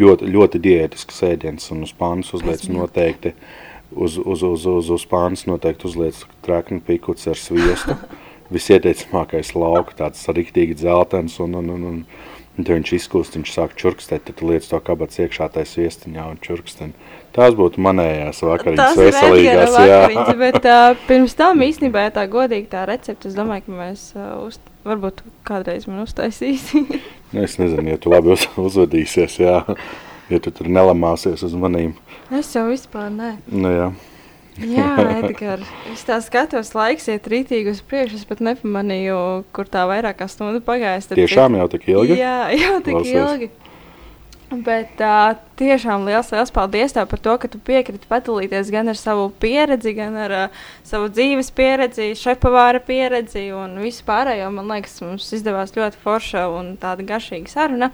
ļoti, ļoti diētisks ēdiens un uz pānas uzliec noteikti, uz, uz, uz, uz, uz pānas noteikti uzliec trekni pikuts ar sviestu. Visieteicamākais lauka, tāds riktīgi dzeltens un, un, un, un, un tad viņš izkūst, viņš sāk čurkstēt, tad liec to kabats iekšā tai sviestiņā un čurksten. Tās būtu manējās vakariņas veselīgās, Edgara jā. vakariņas, bet uh, pirms tam īstenībā ja tā godīgi tā recepte, es domāju, ka mēs uh, uz, varbūt kādreiz man uztaisīsi. Nu, Es nezinu, ja tu labi uz, uzvedīsies, jā. Ja tu tur nelamāsies uz manīm. es jau vispār nē. Nu, jā. Jā, Edgars. Es tā skatos, laiks iet rītīgi uz priekšu. Es pat nepamanīju, kur tā vairāk kā stunda pagājis. Starp Tiešām jau tik ilgi? Jā, jau tik Klausies. ilgi. Bet uh, tiešām liels, liels paldies tev par to, ka tu piekriti padalīties gan ar savu pieredzi, gan ar uh, savu dzīves pieredzi, šefpavāra pieredzi un visu pārējo. Man liekas, mums izdevās ļoti forša un tāda garšīga saruna.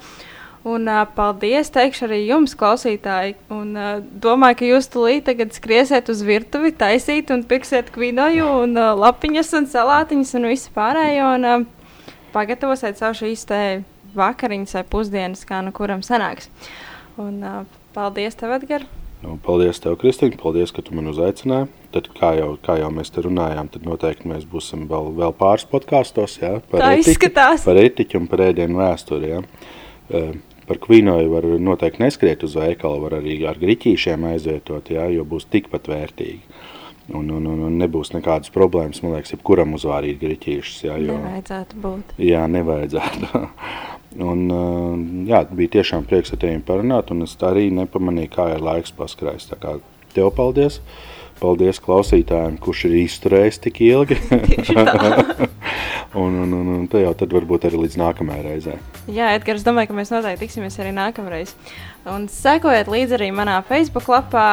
Un, uh, paldies, teikšu arī jums, klausītāji. Un, uh, domāju, ka jūs tulīt tagad skriesiet uz virtuvi, taisīt un pirksiet kvinoju, un uh, lapiņas, un salātiņas un visu pārējo. Un, uh, pagatavosiet savu šīs vakariņas vai pusdienas, kā nu kuram sanāks. Un, uh, paldies, tev, Edgars! Nu, paldies, tev, Kristīne. Paldies, ka tu man uzaicināji. Tad, kā jau, kā jau mēs te runājām, tad noteikti mēs būsim vēl, vēl pāris podkāstos ja, par, Tā etiķi, izskatās. par etiķu un par ēdienu vēsturi. Ja. Uh, par kvīnoju var noteikti neskriet uz veikalu, var arī ar griķīšiem aizvietot, ja, jo būs tikpat vērtīgi. Un, un, un, un nebūs nekādas problēmas, man liekas, jebkuram uzvārīt griķīšus. Ja, jo, nevajadzētu būt. Jā, nevajadzētu. Un, jā, bija tiešām prieks ar tevi parunāt, un es arī nepamanīju, kā ir laiks paskrājis. Tev paldies! Paldies klausītājiem, kurš ir izturējis tik ilgi. Un, un, un, un tā jau tad varbūt arī līdz nākamajai reizei. Jā, Edgars, domāju, ka mēs noteikti tiksimies arī nākamreiz. Un sekojiet līdzi arī manā Facebook lapā,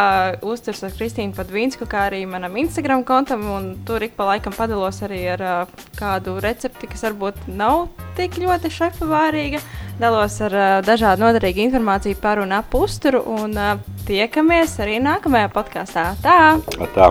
uzturs ar Kristīnu Padvīnsku, kā arī manam Instagram kontam. Tur ik pa laikam padalos arī ar uh, kādu recepti, kas varbūt nav tik ļoti šefa vārīga. Dalos ar uh, dažādu noderīgu informāciju par un ap uzturu. Un uh, tiekamies arī nākamajā podkāstā. Tā! Atā.